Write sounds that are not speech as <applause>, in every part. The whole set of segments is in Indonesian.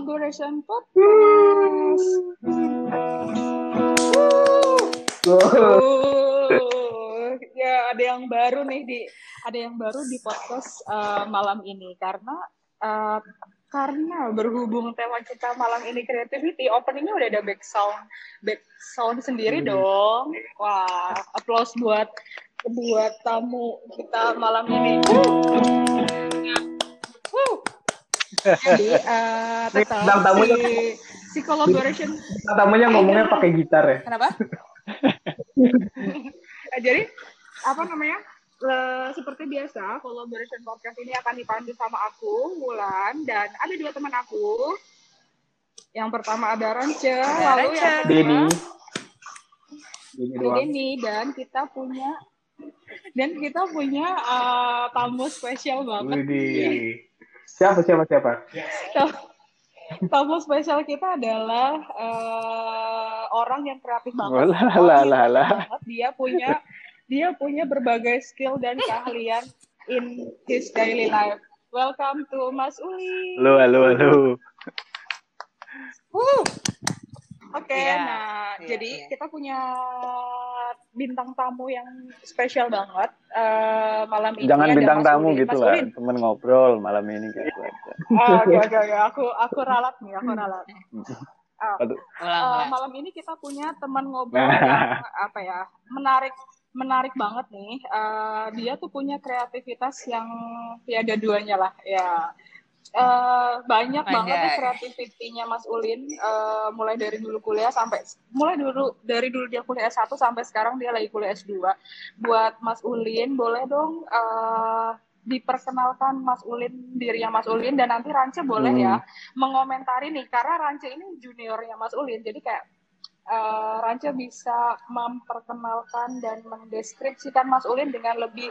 Collaboration Podcast. Uh, ya ada yang baru nih di ada yang baru di podcast uh, malam ini karena uh, karena berhubung tema kita malam ini creativity, openingnya udah ada back sound, back sound sendiri hmm. dong. Wah, applause buat buat tamu kita malam ini. Jadi uh, tetap tamunya, si, si collaboration. Tamunya ngomongnya pakai gitar ya. Kenapa? <laughs> Jadi apa namanya? uh, seperti biasa, collaboration podcast ini akan dipandu sama aku, Wulan, dan ada dua teman aku. Yang pertama ada Rance, lalu Rance. yang kedua Denny, dan kita punya dan kita punya uh, tamu spesial banget. Widi. Siapa siapa siapa? tamu spesial kita adalah uh, orang yang kreatif banget. Lah, lah, lah, Dia punya dia punya berbagai skill dan keahlian in his daily life. Welcome to Mas Uli. Halo, halo, halo. Oke, okay, iya, yeah, nah yeah, jadi yeah. kita punya bintang tamu yang spesial banget uh, malam ini. Jangan bintang tamu Uli. gitu Mas lah, temen ngobrol malam ini gitu aja. Oke, oke, oke. Aku aku ralat nih, aku ralat. <laughs> Uh, uh, malam ini kita punya teman ngobrol yang <laughs> apa ya menarik menarik banget nih. Uh, dia tuh punya kreativitas yang tiada duanya lah ya. Uh, banyak, banyak banget kreativitinya Mas Ulin uh, mulai dari dulu kuliah sampai mulai dulu dari dulu dia kuliah S1 sampai sekarang dia lagi kuliah S2. Buat Mas Ulin boleh dong uh, diperkenalkan Mas Ulin dirinya Mas Ulin dan nanti Rance boleh ya hmm. ya mengomentari nih karena Rance ini juniornya Mas Ulin jadi kayak uh, Ranca bisa memperkenalkan dan mendeskripsikan Mas Ulin dengan lebih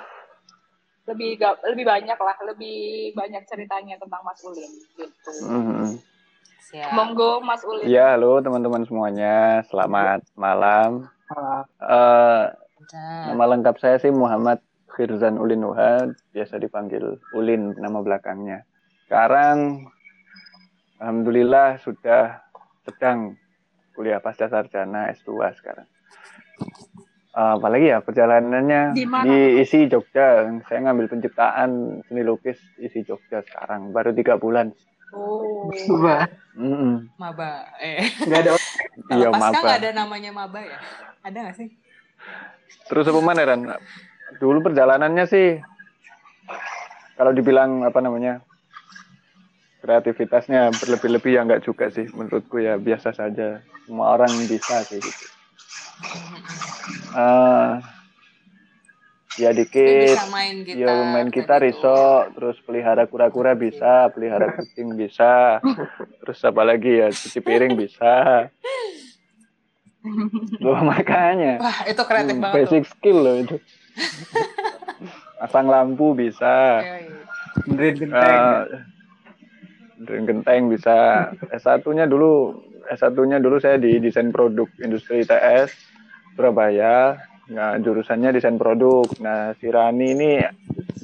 lebih lebih banyak lah, lebih banyak ceritanya tentang Mas Ulin gitu. Mm-hmm. Siap. Monggo Mas Ulin. Ya, halo teman-teman semuanya, selamat malam. Uh, nama lengkap saya sih Muhammad Firzan Ulin Nuha, biasa dipanggil Ulin nama belakangnya. Sekarang Alhamdulillah sudah sedang kuliah pasca sarjana S2 sekarang. Uh, apalagi ya perjalanannya di, di isi Jogja. Saya ngambil penciptaan seni lukis isi Jogja sekarang baru tiga bulan. Oh. Maba. Mm -mm. Maba. Eh. Gak ada. iya maba. nggak ada namanya maba ya? Ada nggak sih? Terus apa mana Ran? Dulu perjalanannya sih kalau dibilang apa namanya kreativitasnya berlebih-lebih ya enggak juga sih menurutku ya biasa saja semua orang bisa kayak gitu uh, ya dikit. Main kita, ya main kita gitu. riso terus pelihara kura-kura bisa pelihara kucing bisa terus apa lagi ya cuci piring bisa. Loh, makanya. Wah, itu kreatif hmm, banget basic tuh. skill loh itu. Pasang lampu bisa. Benerin uh, Drin Genteng bisa. S1-nya dulu S1-nya dulu saya di desain produk industri ITS Surabaya. Nah, jurusannya desain produk. Nah, si Rani ini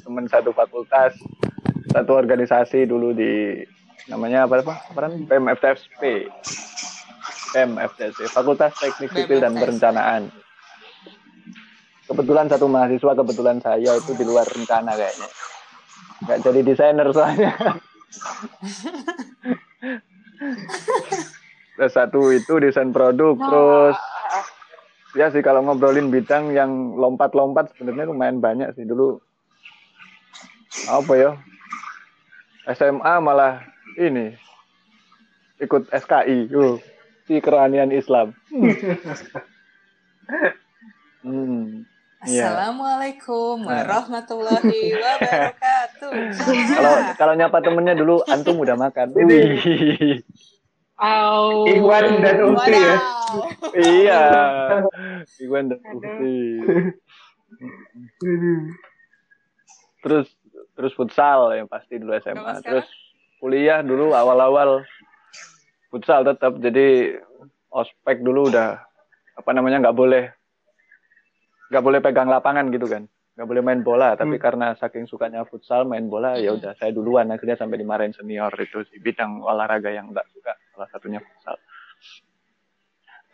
teman satu fakultas, satu organisasi dulu di namanya apa apa? Apa PMFTSP. PMFTSP, Fakultas Teknik Sipil dan Perencanaan. Kebetulan satu mahasiswa, kebetulan saya itu di luar rencana kayaknya. Nggak jadi desainer soalnya. <laughs> Terus satu itu desain produk, terus ya sih kalau ngobrolin bidang yang lompat-lompat sebenarnya lumayan banyak sih dulu. Apa ya? SMA malah ini ikut SKI, uh, si keranian Islam. <laughs> hmm. Iya. Assalamualaikum nah. warahmatullahi <laughs> wabarakatuh. Kalau kalau nyapa temennya dulu antum udah makan. Wih. Oh. Iwan dan Uti ya. iya. <laughs> Iwan dan Uti. <laughs> terus terus futsal yang pasti dulu SMA. Terus kuliah dulu awal-awal futsal tetap jadi ospek dulu udah apa namanya nggak boleh nggak boleh pegang lapangan gitu kan nggak boleh main bola tapi hmm. karena saking sukanya futsal main bola ya hmm. udah saya duluan akhirnya sampai dimarahin senior itu di bidang olahraga yang nggak suka salah satunya futsal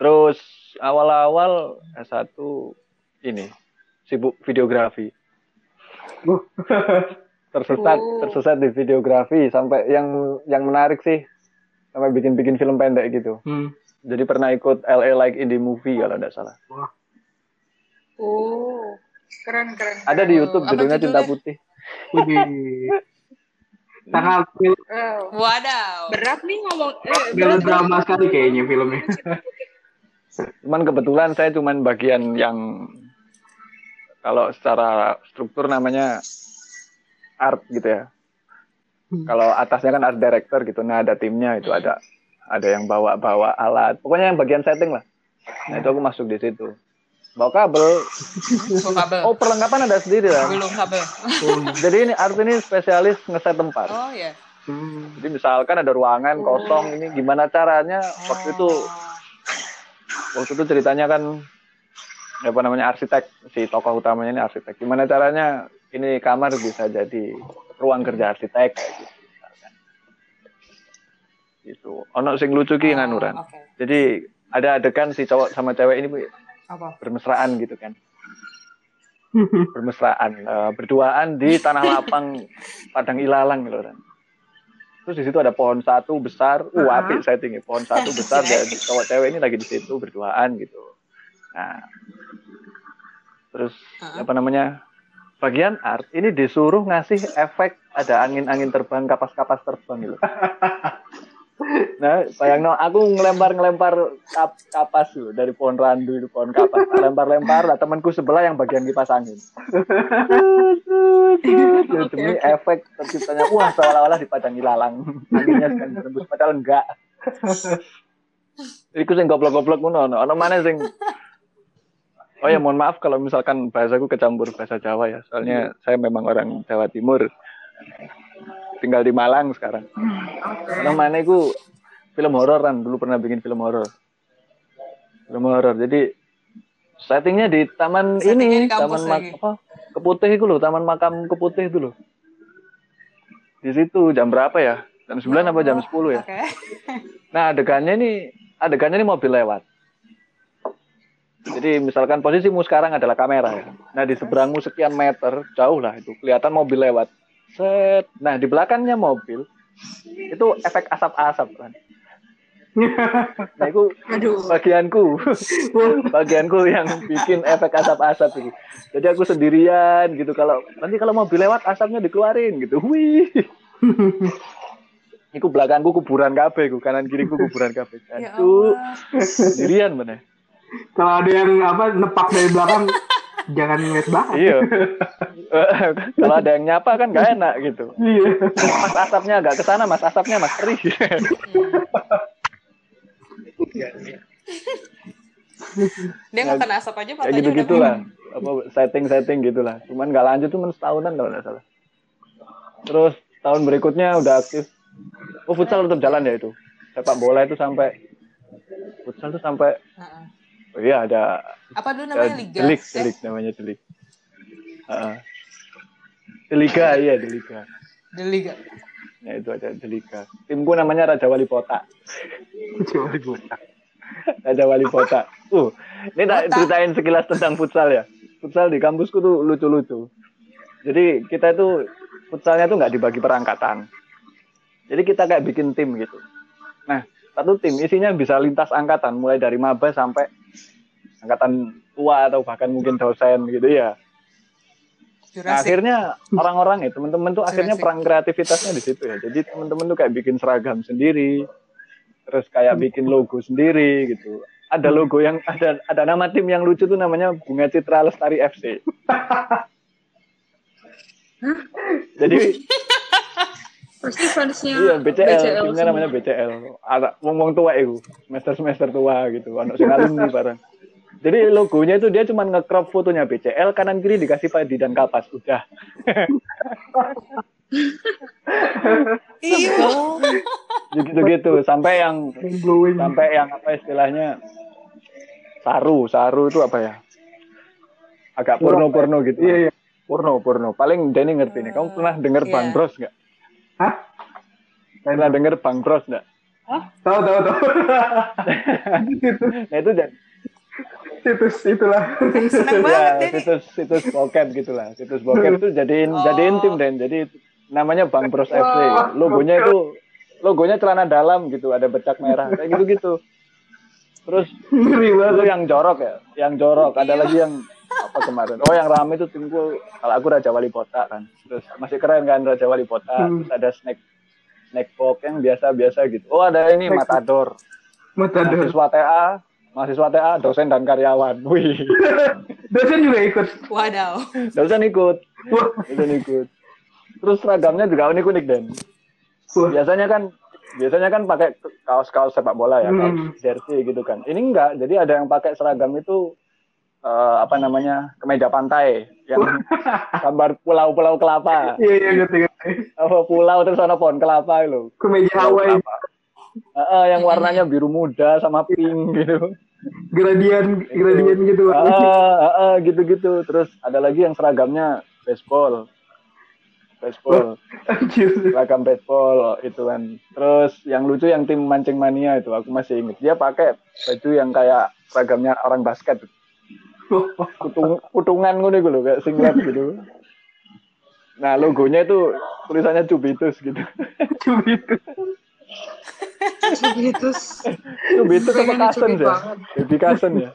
terus awal-awal S1 ini sibuk videografi <laughs> tersesat oh. tersesat di videografi sampai yang yang menarik sih sampai bikin-bikin film pendek gitu hmm. jadi pernah ikut LA Like Indie Movie kalau tidak salah oh Keren, keren. Ada di YouTube judulnya Cinta Putih. <laughs> Tanggal. Wadaw. Berat nih ngomong. Eh, drama sekali kayaknya filmnya. <laughs> cuman kebetulan saya cuman bagian yang kalau secara struktur namanya art gitu ya. Hmm. Kalau atasnya kan art director gitu. Nah, ada timnya itu ada ada yang bawa-bawa alat. Pokoknya yang bagian setting lah. Nah, itu aku masuk di situ bawa kabel. Bawa kabel. Oh perlengkapan ada sendiri lah. Belum kabel. <laughs> Jadi ini arti ini spesialis ngeset tempat. Oh iya. Hmm. Jadi misalkan ada ruangan oh. kosong ini gimana caranya waktu itu waktu itu ceritanya kan apa namanya arsitek si tokoh utamanya ini arsitek. Gimana caranya ini kamar bisa jadi ruang kerja arsitek gitu. Gitu. Ono sing lucu ki oh, nganuran. Okay. Jadi ada adegan si cowok sama cewek ini apa? Bermesraan gitu kan. <laughs> Bermesraan, uh, berduaan di tanah lapang Padang Ilalang gitu kan. Terus di situ ada pohon satu besar, uh, uh apik saya tinggi. Pohon satu besar dan cowok cewek ini lagi di situ berduaan gitu. Nah, terus uh-huh. apa namanya? Bagian art ini disuruh ngasih efek ada angin-angin terbang, kapas-kapas terbang gitu. <laughs> Nah, bayang no, aku ngelempar-ngelempar kap, kapas tuh dari pohon randu itu pohon kapas. Lempar-lempar lah temanku sebelah yang bagian kipas angin. Demi efek terciptanya wah seolah-olah dipadangi lalang. Anginnya sedang berembus padahal enggak. Iku sing goblok-goblok ngono ono. Ono mana sing Oh ya mohon maaf kalau misalkan bahasaku kecampur bahasa Jawa ya. Soalnya saya memang orang Jawa Timur tinggal di Malang sekarang. Okay. Namanya itu film horor kan, dulu pernah bikin film horor. Film horor. Jadi settingnya di taman settingnya ini, di taman mak apa? Keputih itu loh, taman makam Keputih itu loh. Di situ jam berapa ya? Jam 9 oh, apa jam 10 ya? Okay. <laughs> Nah, adegannya ini adegannya ini mobil lewat. Jadi misalkan posisimu sekarang adalah kamera ya. Nah di seberangmu sekian meter jauh lah itu kelihatan mobil lewat. Set. Nah, di belakangnya mobil itu efek asap-asap kan. <laughs> Nah, itu Aduh. bagianku. bagianku yang bikin efek asap-asap itu. Jadi aku sendirian gitu kalau nanti kalau mobil lewat asapnya dikeluarin gitu. Wih. <laughs> Iku belakangku kuburan kafe, ku kanan kiriku kuburan kafe. <laughs> Ya sendirian mana? Kalau ada yang apa nepak dari belakang jangan ngeliat banget. Iya. <laughs> Kalau ada yang nyapa kan gak enak gitu. Iya. Mas asapnya agak ke sana, mas asapnya mas perih. Dia nggak kena asap aja matanya gitu gitulah. Apa setting setting gitulah. Cuman nggak lanjut tuh setahunan kalau nggak salah. Terus tahun berikutnya udah aktif. Oh futsal tetap jalan ya itu. Sepak bola itu sampai futsal tuh sampai iya ada. Apa dulu namanya liga? Delik, eh? delik namanya delik. Uh, Deliga iya Deliga. Deliga. Ya itu ada Deliga. Timku namanya Raja Wali Kota. Raja Wali Kota. Raja Wali Kota. Uh, ini tak ceritain sekilas tentang futsal ya. Futsal di kampusku tuh lucu-lucu. Jadi kita itu futsalnya tuh nggak dibagi perangkatan. Jadi kita kayak bikin tim gitu. Nah, satu tim isinya bisa lintas angkatan mulai dari maba sampai angkatan tua atau bahkan mungkin dosen gitu ya. Nah, akhirnya orang-orang ya teman-teman tuh akhirnya perang kreativitasnya di situ ya. Jadi teman-teman tuh kayak bikin seragam sendiri, terus kayak bikin logo sendiri gitu. Ada logo yang ada ada nama tim yang lucu tuh namanya Bunga Citra Lestari FC. Jadi <laughs> pasti iya BCL, BCL namanya BCL. Ada wong-wong tua itu, semester-semester tua gitu. Anak sing alumni bareng. Jadi logonya itu dia cuma nge-crop fotonya BCL kanan kiri dikasih Padi dan Kapas udah. Iya. gitu-gitu sampai yang sampai yang apa istilahnya saru saru itu apa ya agak porno-porno gitu. Iya, iya. Porno, porno. Paling Denny ngerti nih. Kamu pernah denger yeah. Bang Bros nggak? Hah? Pernah denger Bang Bros nggak? Hah? Tahu, tahu, tahu. <laughs> nah itu jadi situs itulah. Senang <laughs> banget ya, situs situs bokep gitulah. Situs bokep itu jadiin oh. jadiin tim dan jadi namanya Bang Bros FC. Logonya itu logonya celana dalam gitu, ada bercak merah kayak gitu-gitu. Terus itu yang jorok ya, yang jorok. Ada lagi yang apa kemarin? Oh yang rame itu timku kalau aku Raja Wali Kota kan. Terus masih keren kan Raja Wali Kota. Hmm. Terus ada snack snack box yang biasa-biasa gitu. Oh ada ini Matador. Matador. Mahasiswa TA, mahasiswa TA, dosen dan karyawan. Wih. <laughs> dosen juga ikut. Wadaw. Dosen ikut. Dosen ikut. Terus seragamnya juga unik-unik dan. Biasanya kan biasanya kan pakai kaos-kaos sepak bola ya, kaos hmm. jersey gitu kan. Ini enggak, jadi ada yang pakai seragam itu uh, apa namanya kemeja pantai yang gambar pulau-pulau kelapa. Iya iya ngerti. Apa pulau terus ada pohon kelapa itu. Kemeja Hawaii. Uh, uh, yang warnanya biru muda sama pink gitu. Gradien gradien gitu. Uh, uh, uh, gitu-gitu. Terus ada lagi yang seragamnya baseball. Baseball. Seragam baseball itu kan. Terus yang lucu yang tim mancing mania itu aku masih inget dia pakai baju yang kayak seragamnya orang basket. Kutung, kutungan gue nih gue kayak singlet gitu. Nah logonya itu tulisannya Cubitus gitu. Cubitus Cubitus Cubitus apa Kasen ya Baby Kasen ya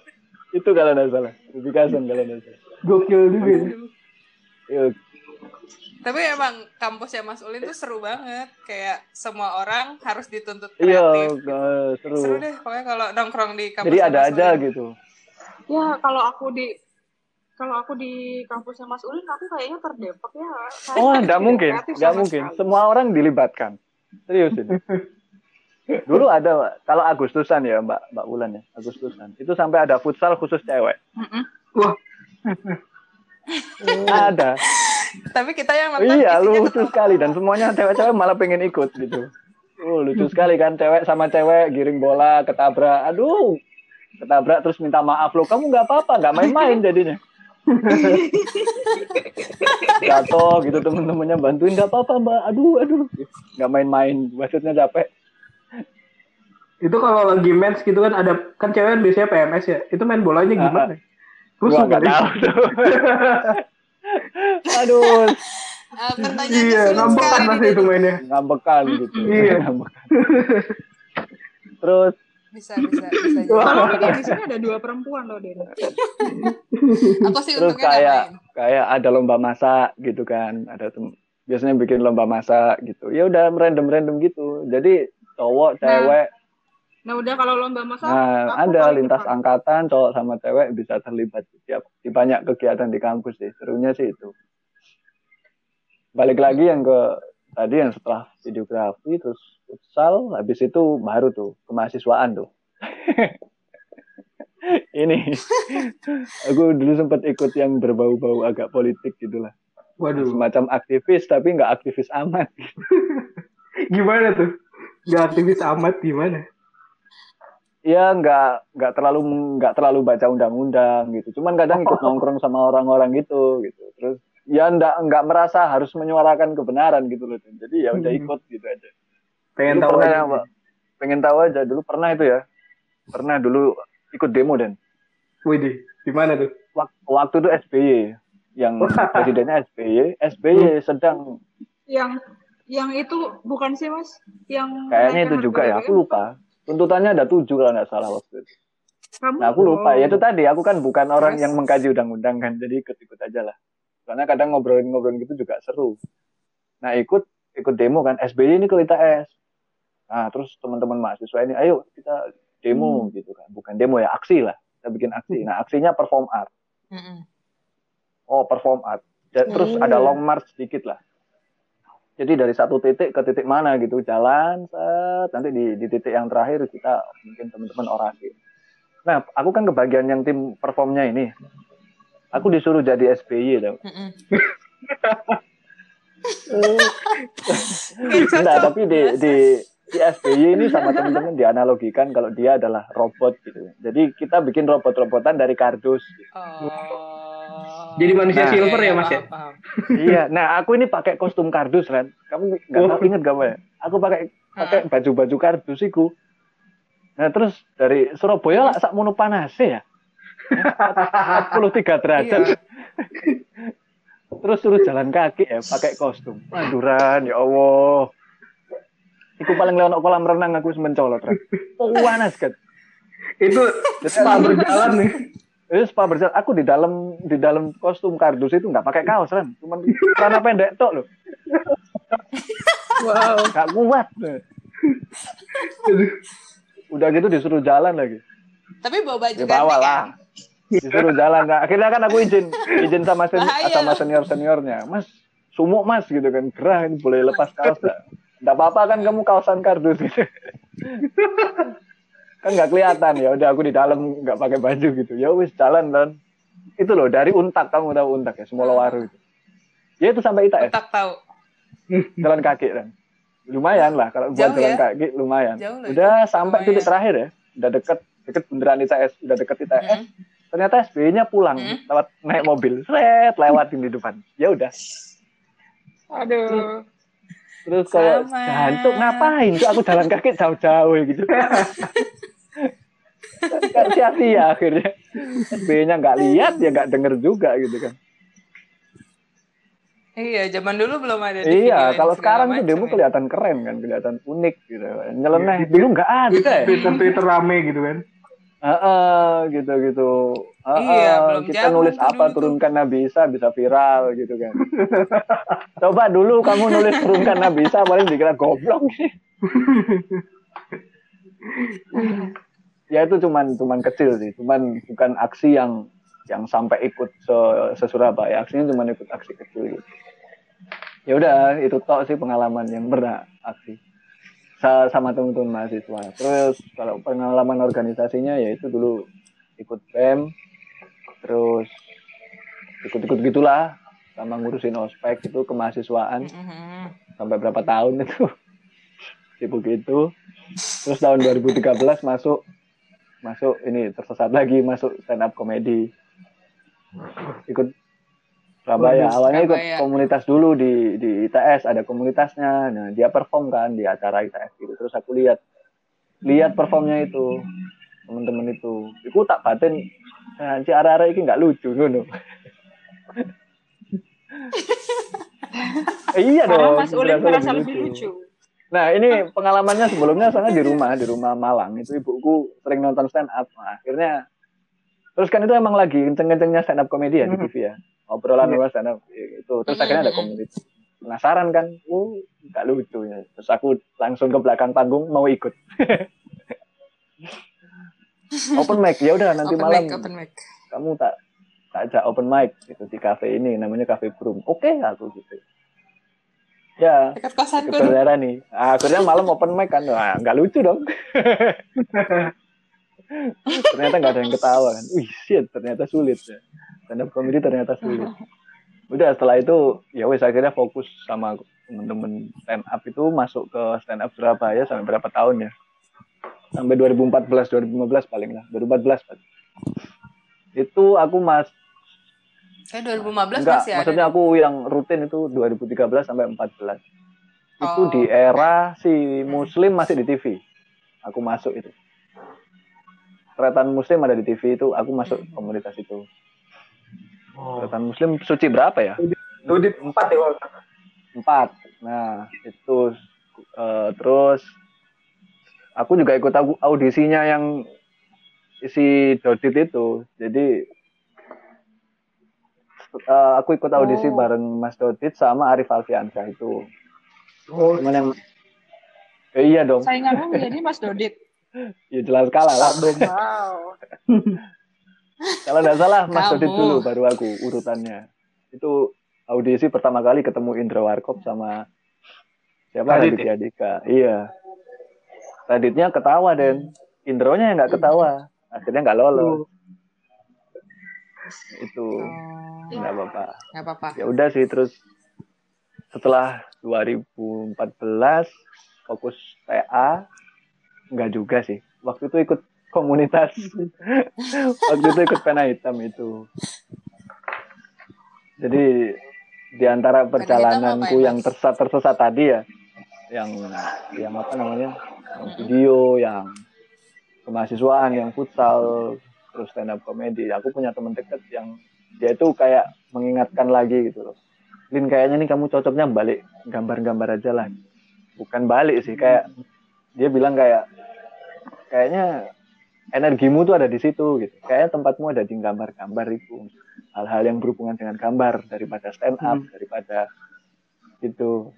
itu kalau nggak salah Baby Kasen kalau nggak salah gokil juga ya tapi emang kampusnya Mas Ulin tuh seru banget. Kayak semua orang harus dituntut iya, kreatif. Iya, seru. Seru deh pokoknya kalau nongkrong di kampus Jadi ada Mas aja Ulin. gitu. Ya, kalau aku di kalau aku di kampusnya Mas Ulin aku kayaknya terdepak ya. Oh, enggak mungkin. Enggak mungkin. Sekali. Semua orang dilibatkan. Serius ini. Dulu ada kalau Agustusan ya Mbak Mbak Ulan ya Agustusan. Itu sampai ada futsal khusus cewek. Wah. ada. Tapi kita yang nonton iya lucu sekali. Dan semuanya cewek-cewek malah pengen ikut gitu. Oh lucu sekali kan cewek sama cewek giring bola ketabrak. Aduh ketabrak terus minta maaf. Lo kamu nggak apa-apa nggak main-main jadinya jatuh gitu temen-temennya bantuin nggak apa-apa mbak aduh aduh nggak main-main maksudnya capek itu kalau lagi match gitu kan ada kan cewek biasanya PMS ya itu main bolanya gimana? Terus nggak tahu. <laughs> Aduh. Uh, iya, ngambekan masih itu mainnya. Ngambekan gitu. Iya. <laughs> Terus bisa bisa bisa. Kalau di sini ada dua perempuan loh, Den. Aku sih Terus kayak kayak ada lomba masak gitu kan, ada tem biasanya bikin lomba masak gitu. Ya udah random-random gitu. Jadi cowok, nah, cewek, Nah udah kalau lomba masak, nah, ada lintas depan. angkatan cowok sama cewek bisa terlibat setiap di banyak kegiatan di kampus sih. Serunya sih itu. Balik lagi yang ke tadi yang setelah videografi terus futsal, habis itu baru tuh kemahasiswaan tuh. <laughs> Ini <laughs> aku dulu sempat ikut yang berbau-bau agak politik gitulah. Waduh. Semacam aktivis tapi nggak aktivis amat. <laughs> gimana tuh? Nggak aktivis amat gimana? ya nggak nggak terlalu nggak terlalu baca undang-undang gitu cuman kadang ikut nongkrong sama orang-orang gitu gitu terus ya nggak nggak merasa harus menyuarakan kebenaran gitu loh jadi ya udah hmm. ikut gitu aja. Pengen tahu aja apa pengen tahu aja dulu pernah itu ya. Pernah dulu ikut demo dan Wih, di. Mana tuh? Waktu itu SBY yang <laughs> presidennya SBY, SBY sedang yang yang itu bukan sih mas? Yang kayaknya itu juga ya aku lupa. Tuntutannya ada tujuh kalau nggak salah waktu itu. Kamu? Nah aku lupa. Ya itu tadi aku kan bukan orang yes. yang mengkaji undang-undang kan jadi ikut-ikut aja lah. Karena kadang ngobrolin-ngobrolin gitu juga seru. Nah ikut ikut demo kan SBY ini ke ITS. Nah terus teman-teman mahasiswa ini ayo kita demo hmm. gitu kan bukan demo ya aksi lah kita bikin aksi. Nah aksinya perform art. Hmm. Oh perform art. Terus hmm. ada long march sedikit lah jadi dari satu titik ke titik mana gitu jalan set, nanti di, di titik yang terakhir kita mungkin teman-teman orasi nah aku kan kebagian yang tim performnya ini aku disuruh jadi SBY tau nah tapi di di di SBY ini sama teman-teman dianalogikan kalau dia adalah robot gitu jadi kita bikin robot-robotan dari kardus gitu. oh. Jadi manusia nah, silver ya, ya Mas ya? iya. Nah, aku ini pakai kostum kardus, kan. Kamu nggak oh. inget gak, ya? Aku pakai pakai baju-baju kardus itu. Nah, terus dari Surabaya lah sak mono panas ya. 43 derajat. Iya. terus suruh jalan kaki ya pakai kostum. Maduran ya Allah. Iku paling lewat kolam renang aku mencolot. Oh, panas kan. Itu spa berjalan nih. Itu spa berjalan. Aku di dalam di dalam kostum kardus itu nggak pakai kaos kan, cuma celana pendek tok loh. Wow. Gak kuat. Udah gitu disuruh jalan lagi. Tapi bawa baju ya, bawa lah. Kan? Disuruh jalan. Nah, akhirnya kan aku izin izin sama sen sama senior seniornya, Mas sumuk mas gitu kan. Gerah ini boleh lepas kaos gak? Gak apa-apa kan kamu kawasan kardus gitu. kan nggak kelihatan. Ya udah aku di dalam nggak pakai baju gitu. Ya wis jalan dan itu loh dari untak. Kamu tahu untak ya? Semua waru itu. Ya itu sampai ITS untak tahu. Jalan kaki kan lumayan lah. Kalau buat jalan ya? kaki lumayan. Jauh udah sampai lumayan. titik terakhir ya? Udah deket deket beneran ITS udah deket ITS mm -hmm. Ternyata SB-nya pulang mm -hmm. lewat naik mobil seret lewatin di depan ya udah aduh terus kayak jantung ngapain tuh aku jalan kaki jauh-jauh gitu kan sia-sia akhirnya B-nya nggak lihat ya nggak denger juga gitu kan Iya, zaman dulu belum ada. Iya, kalau sekarang tuh demo ya. kelihatan keren kan, kelihatan unik gitu. Nyeleneh dulu nggak ada. Twitter Twitter rame gitu kan. Uh, uh, gitu gitu. Uh, iya, belum kita nulis apa turunkan Nabi Isa bisa viral gitu kan. <laughs> Coba dulu kamu nulis turunkan Nabi Isa paling dikira goblok sih. ya itu cuman cuman kecil sih, cuman bukan aksi yang yang sampai ikut se, se Surabaya. Aksinya cuma ikut aksi kecil gitu. Ya udah, itu tok sih pengalaman yang pernah aksi sama teman-teman mahasiswa. Terus kalau pengalaman organisasinya ya itu dulu ikut BEM, terus ikut-ikut gitulah sama ngurusin ospek itu kemahasiswaan mm -hmm. sampai berapa tahun itu sibuk itu terus tahun 2013 masuk masuk ini tersesat lagi masuk stand up komedi ikut Surabaya. Awalnya ikut komunitas dulu di di ITS ada komunitasnya. Nah dia perform kan di acara ITS gitu. Terus aku lihat lihat performnya itu teman-teman itu. Itu tak batin nah, si arah-arah ini nggak lucu ngono. <laughs> Iya dong Mas Ulin merasa lebih lucu. Nah ini pengalamannya sebelumnya soalnya di rumah di rumah Malang. Itu ibuku sering nonton stand up. Nah, akhirnya terus kan itu emang lagi kenceng-kencengnya stand up komedi ya di mm-hmm. TV ya obrolan yeah. stand up itu terus akhirnya ada mm-hmm. komunitas penasaran kan, uh nggak lucu ya. Terus aku langsung ke belakang panggung mau ikut. <laughs> open mic ya udah nanti open malam mic, open mic. kamu tak tak ajak open mic gitu di cafe ini namanya cafe Brum oke okay, aku gitu ya dekat kosanku nih nah, akhirnya malam open mic kan nah, nggak lucu dong <laughs> ternyata nggak ada yang ketawa kan wih shit ternyata sulit ya stand up comedy ternyata sulit udah setelah itu ya wes akhirnya fokus sama temen-temen stand up itu masuk ke stand up Surabaya sampai berapa tahun ya sampai 2014 2015 paling lah 2014 Pak. itu aku mas Eh 2015 Enggak, masih ada. maksudnya aku yang rutin itu 2013 sampai 14. Oh. Itu di era si Muslim masih di TV. Aku masuk itu. Keretan Muslim ada di TV itu, aku masuk hmm. komunitas itu. Oh. Keretan Muslim suci berapa ya? Suci empat ya. Empat. Nah itu uh, terus aku juga ikut audisinya yang isi Dodit itu. Jadi uh, aku ikut audisi oh. bareng Mas Dodit sama Arif Alfiansyah itu. Oh. Cuman yang ya, iya dong. Sainganmu menjadi <laughs> Mas Dodit. Ya jelas kalah lah dong. <laughs> Wow. <laughs> Kalau nggak salah Mas. Dodit dulu baru aku urutannya. Itu audisi pertama kali ketemu Indra Warkop sama siapa Radit ya? Dika. Iya. Raditnya ketawa dan Indronya yang nggak ketawa. Akhirnya nggak lolos. Itu oh. nggak apa-apa. Nggak apa-apa. Ya udah sih terus setelah 2014 fokus TA nggak juga sih. Waktu itu ikut komunitas. <laughs> Waktu itu ikut pena hitam itu. Jadi di antara perjalananku yang tersesat-tersesat tadi ya, yang yang apa namanya, yang video, yang kemahasiswaan, yang futsal, terus stand up comedy. Aku punya teman dekat yang dia itu kayak mengingatkan lagi gitu loh. Lin kayaknya nih kamu cocoknya balik gambar-gambar aja lah. Bukan balik sih, kayak dia bilang kayak kayaknya energimu tuh ada di situ gitu. Kayaknya tempatmu ada di gambar-gambar itu. Hal-hal yang berhubungan dengan gambar daripada stand up hmm. daripada itu.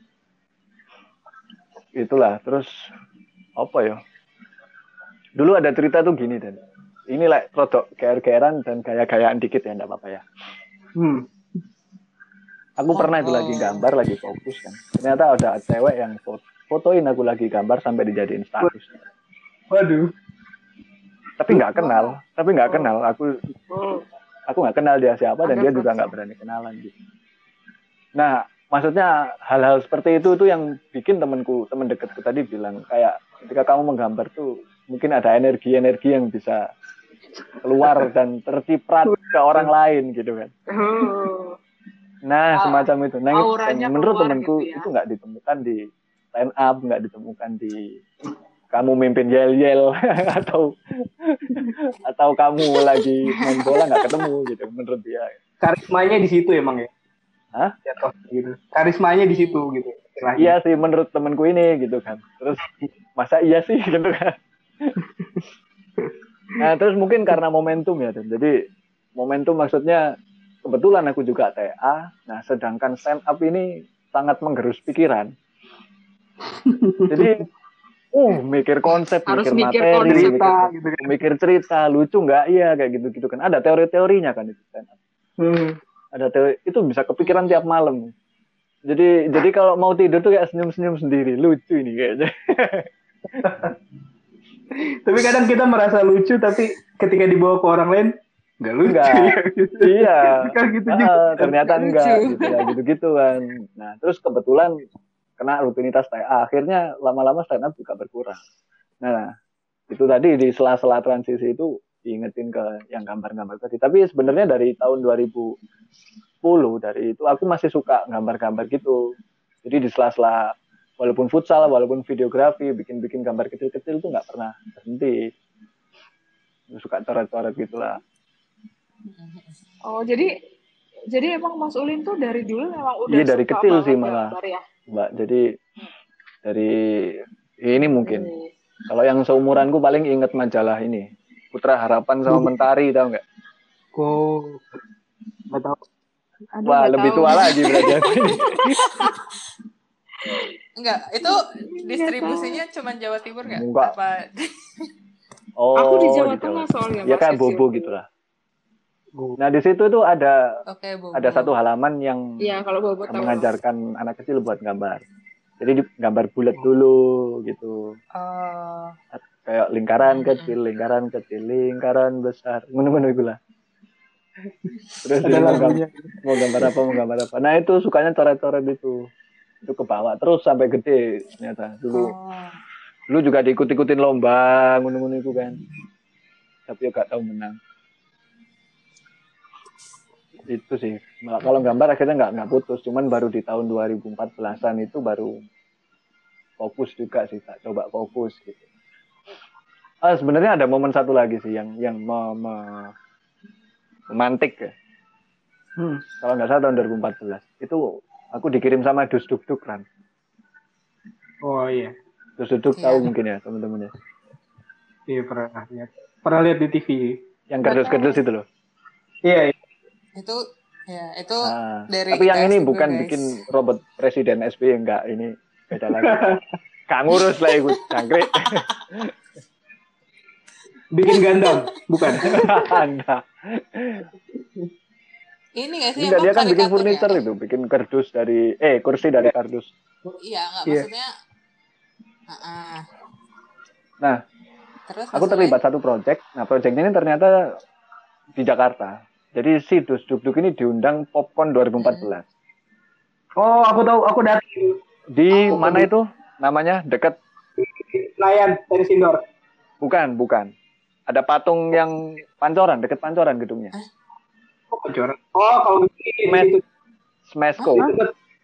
Itulah terus apa ya? Dulu ada cerita tuh gini dan. Ini lah like, gear-gearan dan gaya-gayaan dikit ya enggak apa-apa ya. Hmm. aku pernah itu lagi gambar lagi fokus kan. Ternyata ada cewek yang foto fotoin aku lagi gambar sampai dijadiin status. Waduh. Tapi nggak kenal tapi nggak kenal. Aku oh. aku nggak kenal dia siapa dan dia juga nggak berani kenalan gitu. Nah maksudnya hal-hal seperti itu tuh yang bikin temanku teman dekatku tadi bilang kayak ketika kamu menggambar tuh mungkin ada energi-energi yang bisa keluar <laughs> dan terciprat ke orang lain gitu kan. Oh. nah semacam itu. Nah menurut temanku gitu ya. itu nggak ditemukan di line up nggak ditemukan di kamu mimpin yel-yel <laughs> atau atau kamu lagi main bola nggak ketemu gitu menurut dia. Karismanya di situ emang ya. Hah? Jatuh gitu. Karismanya di situ gitu. Iya sih menurut temanku ini gitu kan. Terus masa iya sih <laughs> gitu kan. nah terus mungkin karena momentum ya. Jadi momentum maksudnya kebetulan aku juga TA. Nah sedangkan stand up ini sangat menggerus pikiran. <laughs> Jadi uh mikir konsep, Harus mikir, mikir materi, cerita, mikir, gitu kan. mikir cerita, lucu nggak iya kayak gitu gitu kan. Ada teori-teorinya kan itu kan. Hmm. Ada teori itu bisa kepikiran tiap malam. Jadi jadi kalau mau tidur tuh kayak senyum-senyum sendiri, lucu ini kayaknya. <laughs> tapi kadang kita merasa lucu tapi ketika dibawa ke orang lain nggak lucu enggak. ya gitu. Iya. <laughs> kan gitu juga. Uh, ternyata enggak gitu ya gitu-gitu kan. Nah, terus kebetulan kena rutinitas TA akhirnya lama-lama stand up juga berkurang. Nah itu tadi di sela-sela transisi itu diingetin ke yang gambar-gambar tadi. Tapi sebenarnya dari tahun 2010 dari itu aku masih suka gambar-gambar gitu. Jadi di sela-sela walaupun futsal walaupun videografi bikin-bikin gambar kecil-kecil itu nggak pernah berhenti. Suka coret-coret gitulah. Oh jadi jadi emang Mas Ulin tuh dari dulu memang udah iya dari kecil sih malah. ya? Mbak. Jadi dari ini mungkin. Hmm. Kalau yang seumuranku paling inget majalah ini. Putra Harapan sama Mentari tahu nggak? Kok nggak tahu. Aduh, Wah, lebih tahu. tua lagi berarti. Enggak, <laughs> itu distribusinya cuma Jawa Timur nggak? Enggak. Apa? <laughs> Oh, aku di Jawa gitu. Tengah soalnya. Ya kayak bobo gitu lah. Nah di situ tuh ada okay, ada satu halaman yang ya, kalau Bobo mengajarkan tahu. anak kecil buat gambar. Jadi di, gambar bulat dulu gitu. Uh. Kayak lingkaran kecil, lingkaran kecil, lingkaran besar, menu-menu lah. Terus ada mau, gambar, mau gambar apa, mau gambar apa. Nah itu sukanya coret-coret itu. Itu ke bawah terus sampai gede ternyata dulu. Oh. Dulu juga diikut-ikutin lomba, menu-menu itu kan. Tapi ya gak tahu menang itu sih. Kalau gambar akhirnya nggak nggak putus. Cuman baru di tahun 2014an itu baru fokus juga sih tak coba fokus gitu. Ah, sebenarnya ada momen satu lagi sih yang yang me, me, memantik ya. Hmm. kalau nggak salah tahun 2014 itu aku dikirim sama Dus Duk Duk kan oh iya. Dus Duk Duk tahu iya. mungkin ya teman-teman ya iya pernah lihat. Pernah lihat di TV yang kerdus-kerdus itu loh. Iya, iya itu ya itu nah, dari tapi yang ini bukan guys. bikin robot presiden SBY enggak ini beda lagi. <laughs> Kang ngurus lah ikut cangkrik <laughs> bikin gandam bukan? <laughs> Enggak. Ini nggak sih enggak dia kan bikin furniture ya? itu bikin kardus dari eh kursi dari kardus. Iya enggak iya. maksudnya uh -uh. nah Terus, aku terlibat satu project. Nah project ini ternyata di Jakarta jadi si Dus Duk Duk ini diundang Popcorn 2014. Oh, aku tahu, aku dari di aku mana itu? Namanya dekat Senayan dari Sindor. Bukan, bukan. Ada patung yang pancoran, dekat pancoran gedungnya. Oh, pancoran. Oh, kalau ini Met, Smesco.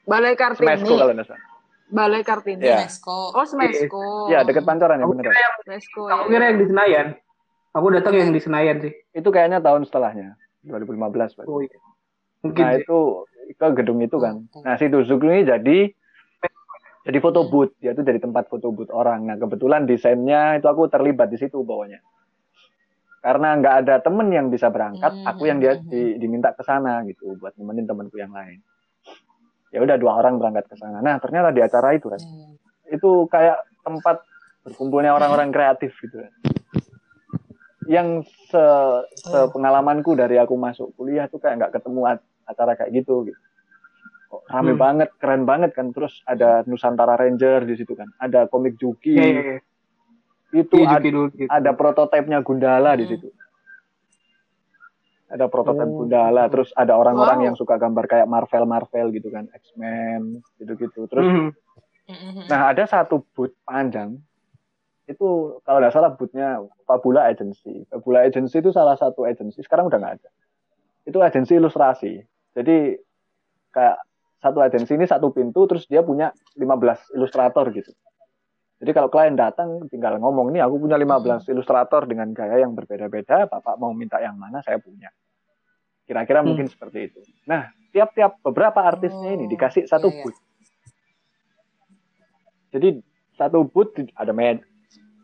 Balai Kartini. Smesco kalau nggak salah. Balai Kartini. Ya. Oh, Smesco. Iya, dekat Pancoran ya bener. Ya? Smesco. Aku kira yang di Senayan. Aku datang yang di Senayan sih. Itu kayaknya tahun setelahnya, 2015. Pak. Oh, iya. Mungkin nah, sih. itu ke gedung itu kan. Nah, si Duzuk ini jadi jadi foto booth, dia itu jadi tempat foto booth orang. Nah, kebetulan desainnya itu aku terlibat di situ bawahnya karena nggak ada temen yang bisa berangkat hmm. aku yang dia di, diminta ke sana gitu buat nemenin temanku yang lain ya udah dua orang berangkat ke sana nah ternyata di acara itu kan hmm. itu kayak tempat berkumpulnya orang-orang kreatif gitu kan yang se, se pengalamanku dari aku masuk kuliah tuh kayak nggak ketemu acara kayak gitu gitu kok rame hmm. banget keren banget kan terus ada Nusantara Ranger di situ kan ada komik Juki yeah, yeah, yeah itu iya, ada, gitu. ada prototipenya Gundala hmm. di situ. Ada prototip oh. Gundala, terus ada orang-orang wow. yang suka gambar kayak Marvel Marvel gitu kan, X-Men gitu-gitu. Terus hmm. Nah, ada satu boot panjang itu kalau nggak salah bootnya Fabula Agency. Fabula Agency itu salah satu agency, sekarang udah nggak ada. Itu agensi ilustrasi. Jadi kayak satu agensi ini satu pintu, terus dia punya 15 ilustrator gitu. Jadi kalau klien datang tinggal ngomong nih aku punya 15 hmm. ilustrator dengan gaya yang berbeda-beda, Bapak mau minta yang mana saya punya. Kira-kira hmm. mungkin seperti itu. Nah, tiap-tiap beberapa artisnya ini dikasih satu iya, iya. booth. Jadi satu booth ada med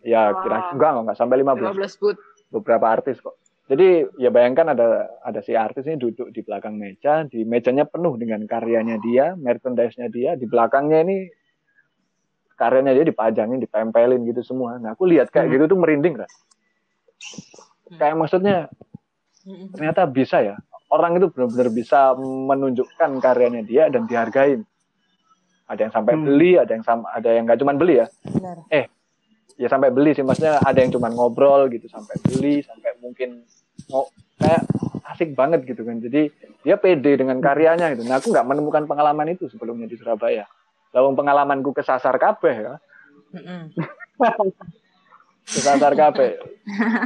ya kira enggak enggak sampai 15. 15 booth. Beberapa artis kok. Jadi ya bayangkan ada ada si artis ini duduk di belakang meja, di mejanya penuh dengan karyanya dia, merchandise-nya dia, di belakangnya ini karyanya dia dipajangin, ditempelin gitu semua. Nah, aku lihat kayak hmm. gitu tuh merinding kan. Kayak maksudnya hmm. ternyata bisa ya. Orang itu benar-benar bisa menunjukkan karyanya dia dan dihargain. Ada yang sampai hmm. beli, ada yang sama, ada yang nggak cuma beli ya. Benar. Eh, ya sampai beli sih maksudnya ada yang cuma ngobrol gitu sampai beli, sampai mungkin mau kayak asik banget gitu kan. Jadi dia pede dengan karyanya gitu. Nah, aku nggak menemukan pengalaman itu sebelumnya di Surabaya. Lawang pengalamanku kesasar kabeh ya. <laughs> kesasar kabeh.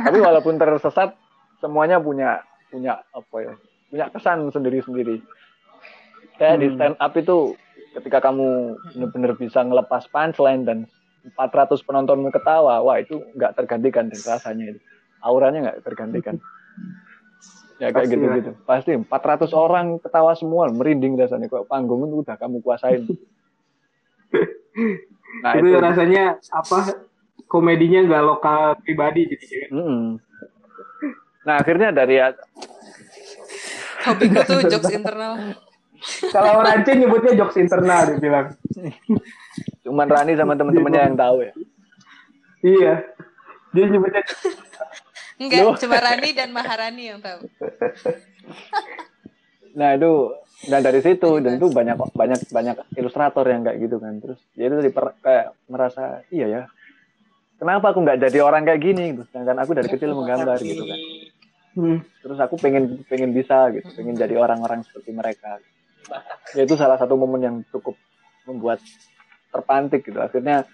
Tapi walaupun tersesat, semuanya punya punya apa ya? Punya kesan sendiri-sendiri. Kayak hmm. di stand up itu ketika kamu benar-benar bisa ngelepas punchline dan 400 penontonmu ketawa, wah itu nggak tergantikan dan rasanya itu. Auranya nggak tergantikan. <laughs> Ya kayak gitu-gitu. Pasti 400 orang ketawa semua, merinding rasanya. Kok panggung itu udah kamu kuasain. <laughs> nah, itu, itu rasanya apa komedinya nggak lokal pribadi jadi gitu, mm -hmm. nah akhirnya dari hobi gue tuh jokes internal kalau Rance nyebutnya jokes internal dia bilang <laughs> cuman Rani sama temen-temennya yang tahu ya? Iya. Dia nyebutnya <laughs> enggak cuma Rani dan Maharani yang tahu. <laughs> Nah itu dan dari situ dan itu banyak banyak banyak ilustrator yang kayak gitu kan. Terus dia itu kayak merasa iya ya kenapa aku nggak jadi orang kayak gini? Gitu. Sedangkan aku dari kecil menggambar gitu kan. Hmm. terus aku pengen pengen bisa gitu pengen jadi orang-orang seperti mereka. Ya itu salah satu momen yang cukup membuat terpantik gitu. Akhirnya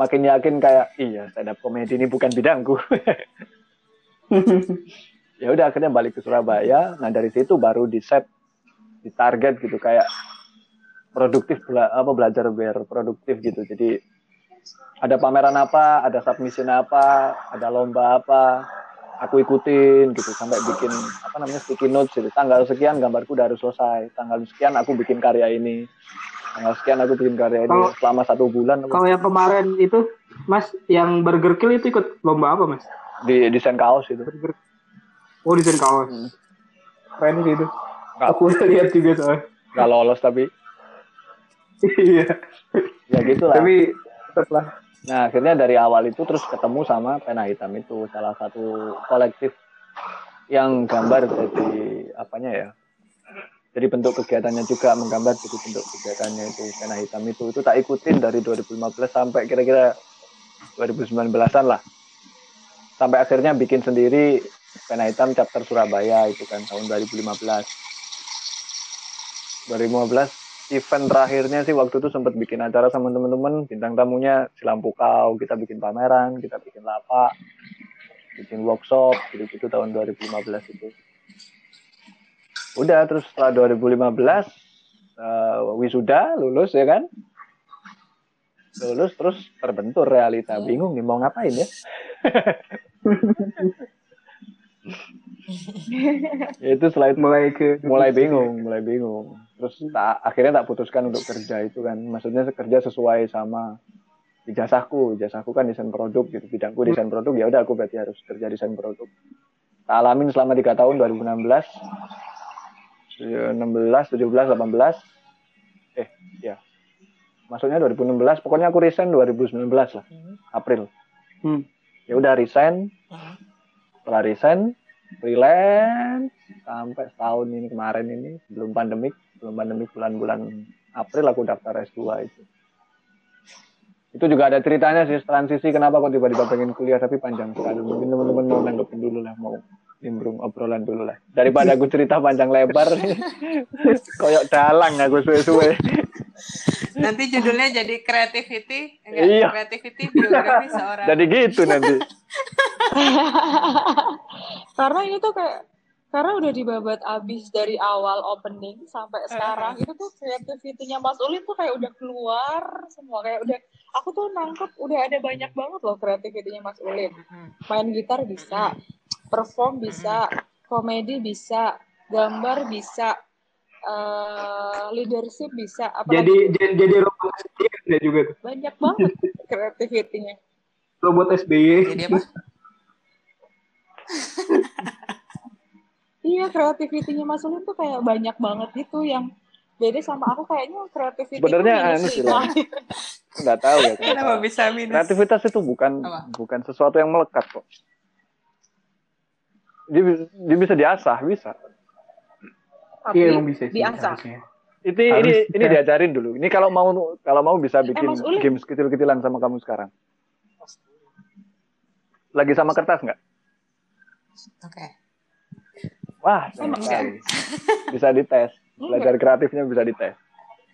makin yakin kayak iya stand up komedi ini bukan bidangku. <laughs> Ya udah akhirnya balik ke Surabaya. Nah dari situ baru di set di target gitu kayak produktif bela apa belajar biar produktif gitu. Jadi ada pameran apa ada submission apa ada lomba apa aku ikutin gitu sampai bikin apa namanya sticky notes gitu. Tanggal sekian gambarku udah harus selesai. Tanggal sekian aku bikin karya ini tanggal sekian aku bikin karya ini kalau, selama satu bulan kalau yang kemarin itu mas yang burger kill itu ikut lomba apa mas di desain kaos itu burger. oh desain kaos hmm. keren gitu Gak, aku udah lihat juga soalnya. Gak lolos tapi. iya. ya gitu lah. Tapi setelah. Nah akhirnya dari awal itu terus ketemu sama pena hitam itu salah satu kolektif yang gambar jadi apanya ya jadi bentuk kegiatannya juga menggambar jadi bentuk kegiatannya itu pena hitam itu. Itu tak ikutin dari 2015 sampai kira-kira 2019an lah. Sampai akhirnya bikin sendiri pena hitam chapter Surabaya itu kan tahun 2015 2015 event terakhirnya sih waktu itu sempat bikin acara sama temen-temen bintang tamunya si lampu kau kita bikin pameran kita bikin lapak bikin workshop gitu-gitu tahun 2015 itu udah terus setelah 2015 uh, wisuda lulus ya kan? Lulus terus terbentur realita. Bingung nih mau ngapain ya? <laughs> Itu selain mulai ke mulai bingung mulai bingung. Terus tak, akhirnya tak putuskan untuk kerja itu kan. Maksudnya kerja sesuai sama ijazahku. Ijazahku kan desain produk gitu. Bidangku desain produk ya udah aku berarti harus kerja desain produk. Tak alamin selama tiga tahun 2016 16 17 18 eh ya maksudnya 2016 pokoknya aku resign 2019 lah April. Hmm. ya udah resign. Hmm. setelah resign freelance sampai setahun ini kemarin ini belum pandemik belum pandemik bulan-bulan April aku daftar S2 itu. Itu juga ada ceritanya sih transisi kenapa kok tiba-tiba pengen kuliah tapi panjang sekali. Mungkin teman-teman mau nanggepin dulu lah mau nimbrung obrolan dulu lah. Daripada aku cerita panjang lebar. <laughs> Koyok dalang aku suwe-suwe. Nanti judulnya jadi creativity. Enggak iya. creativity biografi seorang. Jadi gitu nanti. <laughs> Karena ini tuh kayak karena udah dibabat abis dari awal opening sampai sekarang itu tuh kreativitinya Mas Ulin tuh kayak udah keluar semua. Kayak udah aku tuh nangkep udah ada banyak banget loh kreativitinya Mas Ulin. Main gitar bisa perform bisa komedi bisa gambar bisa uh, leadership bisa apa jadi jadi jadi robot SBY juga tuh. Banyak banget <laughs> kreativitinya. Robot SBY jadi apa? Iya kreativitinya Mas Ulin tuh kayak banyak banget gitu yang beda sama aku kayaknya kreativitas sebenarnya aneh sih lah nggak tahu ya. Kenapa bisa minus? Kreativitas itu bukan Apa? bukan sesuatu yang melekat kok dia, dia bisa diasah bisa iya emang bisa sih, diasah itu ini ini diajarin dulu ini kalau mau kalau mau bisa eh, bikin eh, games kecil-kecilan sama kamu sekarang lagi sama kertas nggak oke okay. Wah, bisa dites. Belajar kreatifnya bisa dites.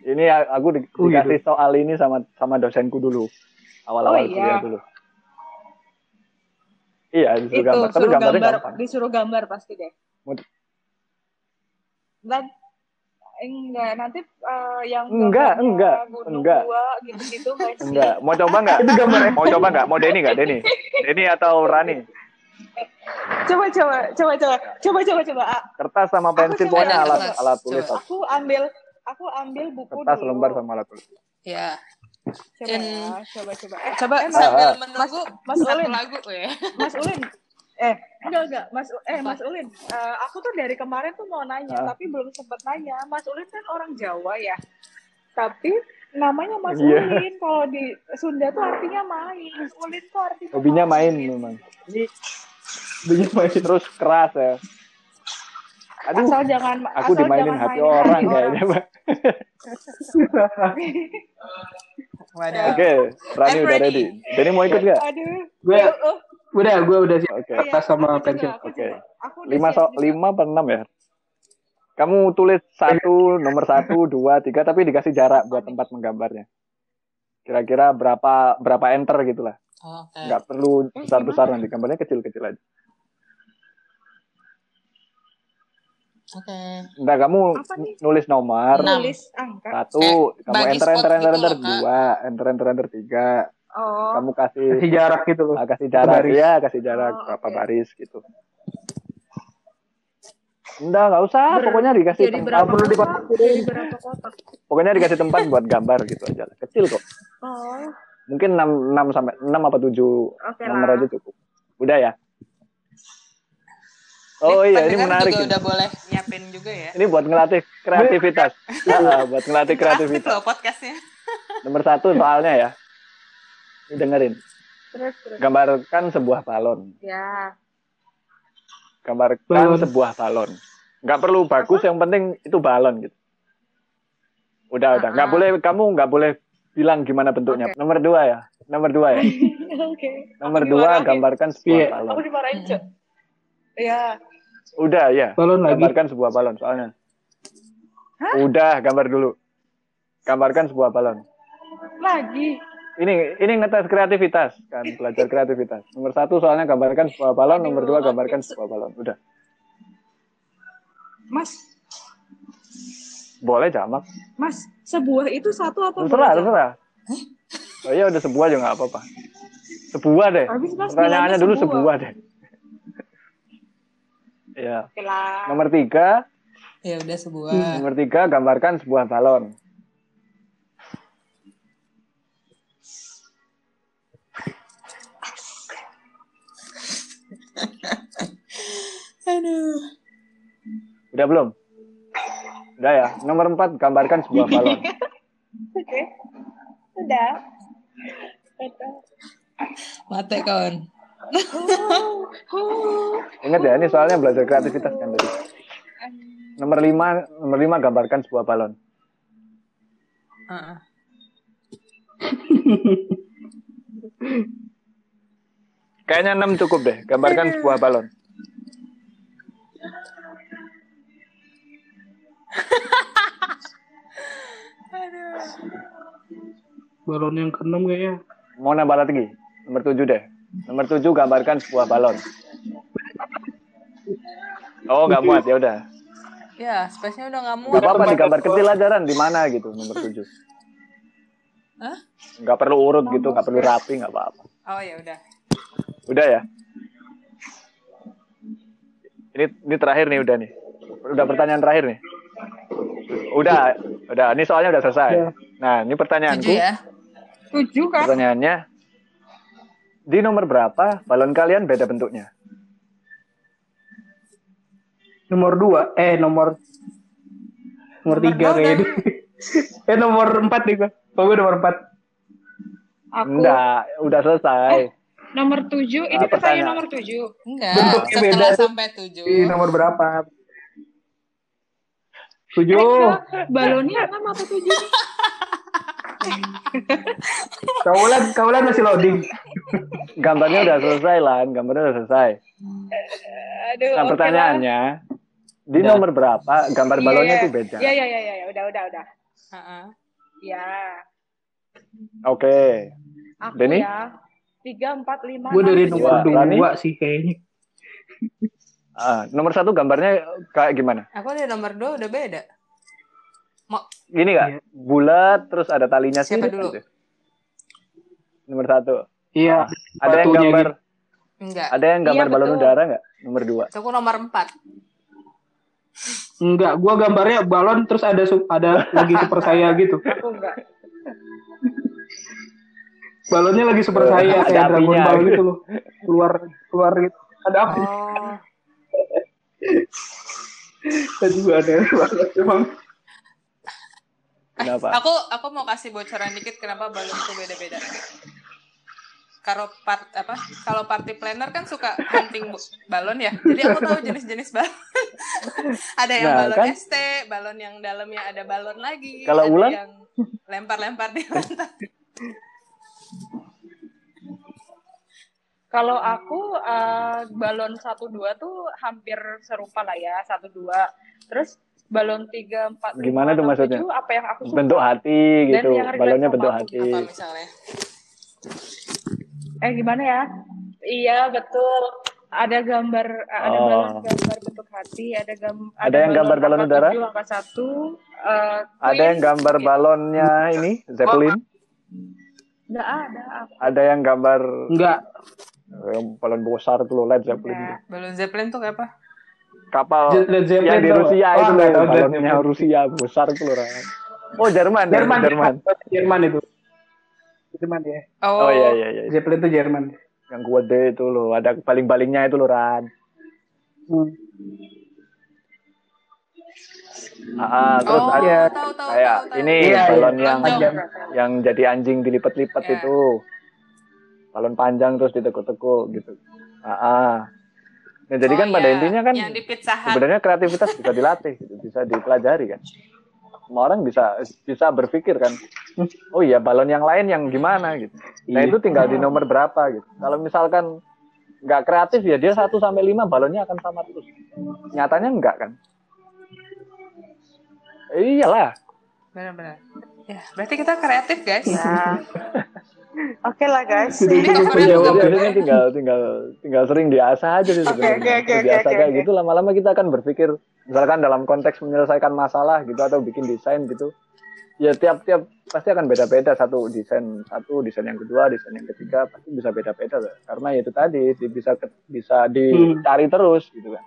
Ini aku di, oh, dikasih gitu. soal ini sama sama dosenku dulu. Awal-awal oh, iya. kuliah dulu. Iya, disuruh Itu, gambar. Tapi gambarnya gambar, gampang. Disuruh gambar pasti deh. Dan enggak nanti uh, yang enggak enggak enggak. gitu-gitu enggak enggak. Mau coba enggak? Itu gambar mau coba enggak? Mau Denny enggak? Denny? <laughs> Denny atau Rani? Coba coba coba coba. Coba coba coba. Kertas sama pensil pokoknya alat alat tulis. Coba. aku ambil aku ambil buku kertas dulu. lembar sama alat tulis. Ya coba In... ya coba coba. Eh, coba eh, sambil ah, menunggu mas, mas Ulin. lagu ya. Mas Ulin. Eh enggak enggak. Mas eh mas Ulin. Uh, aku tuh dari kemarin tuh mau nanya ah. tapi belum sempat nanya. Mas Ulin kan orang Jawa ya. Tapi namanya Mas yeah. Ulin. Kalau di Sunda tuh artinya main. Mas Ulin tuh artinya hobinya main, main memang. Ini Begini masih terus keras ya. Aduh, asal jangan aku asal dimainin jangan hati orang. kayaknya, Pak. <laughs> <laughs> Oke, okay, Rani udah ready. Jadi mau ikut gak? Aduh. Gue udah, gue udah siap. Oke. Okay. Kertas sama pensil. Oke. Okay. Lima so, lima per enam ya? Kamu tulis satu, nomor satu, dua, tiga, tapi dikasih jarak buat tempat menggambarnya. Kira-kira berapa berapa enter gitulah. Oh, okay. Nggak perlu besar-besar nanti, gambarnya kecil-kecil aja. Oke. Okay. Enggak, kamu nulis nomor. Nulis angka. Satu, eh, kamu enter enter enter enter gitu dua, enter enter enter tiga. Oh. Kamu kasih kasih jarak gitu loh. Kasih jarak ya, kasih jarak oh, berapa okay. baris gitu. Enggak, enggak usah. Ber pokoknya dikasih jadi tempat. Perlu di berapa kotak? Pokoknya dikasih tempat buat gambar gitu aja. Kecil kok. Oh. Mungkin 6, 6 sampai 6 apa 7 okay nomor lah. aja cukup. Udah ya? Oh iya, ini menarik. Juga udah boleh nyiapin juga ya. Ini buat ngelatih kreativitas. <laughs> nah, buat ngelatih kreativitas. loh podcastnya. <laughs> Nomor satu soalnya ya. Ini dengerin. Terus, terus. Gambarkan sebuah balon. Ya. Gambarkan balon. sebuah balon. Gak perlu bagus, Apa? yang penting itu balon gitu. Udah, uh -huh. udah. Gak ah. boleh, kamu gak boleh bilang gimana bentuknya. Okay. Nomor dua ya. Nomor dua ya. <laughs> Oke. okay. Nomor dua, gambarkan sebuah balon. Aku dimarahin, Cok. Iya. Udah ya. Balon lagi. Gambarkan sebuah balon soalnya. Hah? Udah, gambar dulu. Gambarkan sebuah balon. Lagi. Ini ini ngetes kreativitas kan, belajar kreativitas. Nomor satu soalnya gambarkan sebuah balon, nomor dua gambarkan sebuah balon. Udah. Mas. Boleh jamak. Mas, sebuah itu satu apa? Terserah, terserah. Oh iya udah sebuah juga nggak apa-apa. Sebuah deh. Pertanyaannya dulu sebuah, sebuah deh. Ya. Nomor tiga. Ya udah sebuah. Nomor tiga gambarkan sebuah balon. Aduh. Udah belum? Udah ya. Nomor empat, gambarkan sebuah balon. <laughs> Oke. Udah. Mate kawan. Ingat ya, ini soalnya belajar kreativitas kan tadi. Nomor lima, nomor lima gambarkan sebuah balon. Uh -uh. Kayaknya enam cukup deh. Gambarkan sebuah balon. Balon yang keenam kayaknya. Mau nambah lagi? Nomor tujuh deh. Nomor tujuh gambarkan sebuah balon. Oh, nggak muat ya udah. Ya, space-nya udah nggak muat. Gak apa-apa digambar kecil aja di mana gitu nomor <laughs> tujuh. Hah? Gak perlu urut gitu, gak perlu rapi, gak apa-apa. Oh ya udah. Udah ya. Ini ini terakhir nih udah nih. Udah pertanyaan terakhir nih. Udah, udah. Ini soalnya udah selesai. Ya. Nah, ini pertanyaanku. Tujuh ya? Tujuh kan? Pertanyaannya, di nomor berapa balon kalian beda bentuknya? Nomor dua, eh nomor nomor, tiga kayaknya. <laughs> eh nomor empat nih gua. Oh, gue nomor empat. Aku... Enggak, udah selesai. Eh, nomor tujuh, ini nah, pertanyaan nomor tujuh. Enggak, Bentuknya beda. sampai tujuh. Di nomor berapa? Tujuh. Eh, balonnya enam atau tujuh? Kaulan, kaulan masih loading. Gambarnya udah selesai lah, gambarnya udah selesai. Aduh, nah, pertanyaannya, okay, di nomor berapa gambar yeah, balonnya itu beda? Iya, iya, iya, ya, udah, udah, udah. Iya. Uh -uh. Ya. Oke. Okay. Aku ya. Tiga, empat, lima, Gue dari nomor dua, dua sih kayaknya. Ah, nomor satu gambarnya kayak gimana? Aku dari nomor dua udah beda. Mau gini gak? Iya. Bulat terus ada talinya sih. Siapa dulu? Gitu. Nomor satu. Iya. Ada yang gambar. Gitu. Enggak. Ada yang gambar iya, balon betul. udara nggak? Nomor dua. Aku nomor empat. Enggak, gua gambarnya balon terus ada ada lagi super saya gitu. Aku enggak. Balonnya lagi super saya kayak Dragon Ball gitu loh. Keluar keluar gitu. Ada api. Oh. Tadi juga ada banget emang. Kenapa? <laughs> Aku aku mau kasih bocoran dikit kenapa balon itu beda-beda. Kalau part apa? Kalau party planner kan suka hunting balon ya. Jadi aku tahu jenis-jenis <laughs> balon. ada yang nah, balon kan? ST, balon yang dalamnya ada balon lagi. Kalau ulang yang lempar-lempar di lantai. Kalau aku uh, balon satu dua tuh hampir serupa lah ya satu dua. Terus balon tiga empat gimana tuh maksudnya? apa yang aku suka. Bentuk hati gitu. Balonnya bentuk hati. Apa misalnya? Eh gimana ya? Iya betul. Ada gambar, ada oh. balon gambar bentuk hati, ada gam, ada, ada yang gambar balon udara. angka satu. Uh, ada yang gambar gitu. balonnya ini Zeppelin. Enggak ada. Ada yang gambar enggak yang balon besar tuh loh Led Zeppelin. Ya. Balon Zeppelin tuh apa? Kapal yang di Rusia oh, itu loh, balonnya Rusia besar tuh loh. Oh Jerman, Jerman, ya? Jerman. Jerman itu. Jerman ya. Oh, oh iya iya iya. Zeppelin itu Jerman. Yang deh itu loh, ada baling-balingnya itu loh Ran. Hmm. Ah, terus oh, ada tahu, tahu, kayak tahu, tahu, ini iya, balon iya, yang yang, yang jadi anjing dilipat-lipat yeah. itu balon panjang terus ditekuk-tekuk gitu. Ah, ah. Nah, jadi oh, kan pada iya. intinya kan sebenarnya kreativitas bisa dilatih, gitu, bisa dipelajari kan. Semua orang bisa bisa berpikir kan, oh iya balon yang lain yang gimana gitu. Nah iya. itu tinggal di nomor berapa gitu. Kalau misalkan nggak kreatif ya dia satu sampai lima balonnya akan sama terus. Nyatanya enggak kan? iyalah. Benar-benar. Ya, berarti kita kreatif guys. Nah. <laughs> Oke lah guys. Jadi ini tinggal tinggal tinggal sering diasah aja sih sebenarnya. Okay, okay, okay, biasa okay, kayak okay. gitu lama-lama kita akan berpikir misalkan dalam konteks menyelesaikan masalah gitu atau bikin desain gitu. Ya tiap-tiap pasti akan beda-beda satu desain satu desain yang kedua desain yang ketiga pasti bisa beda-beda karena ya itu tadi bisa bisa dicari hmm. terus gitu kan.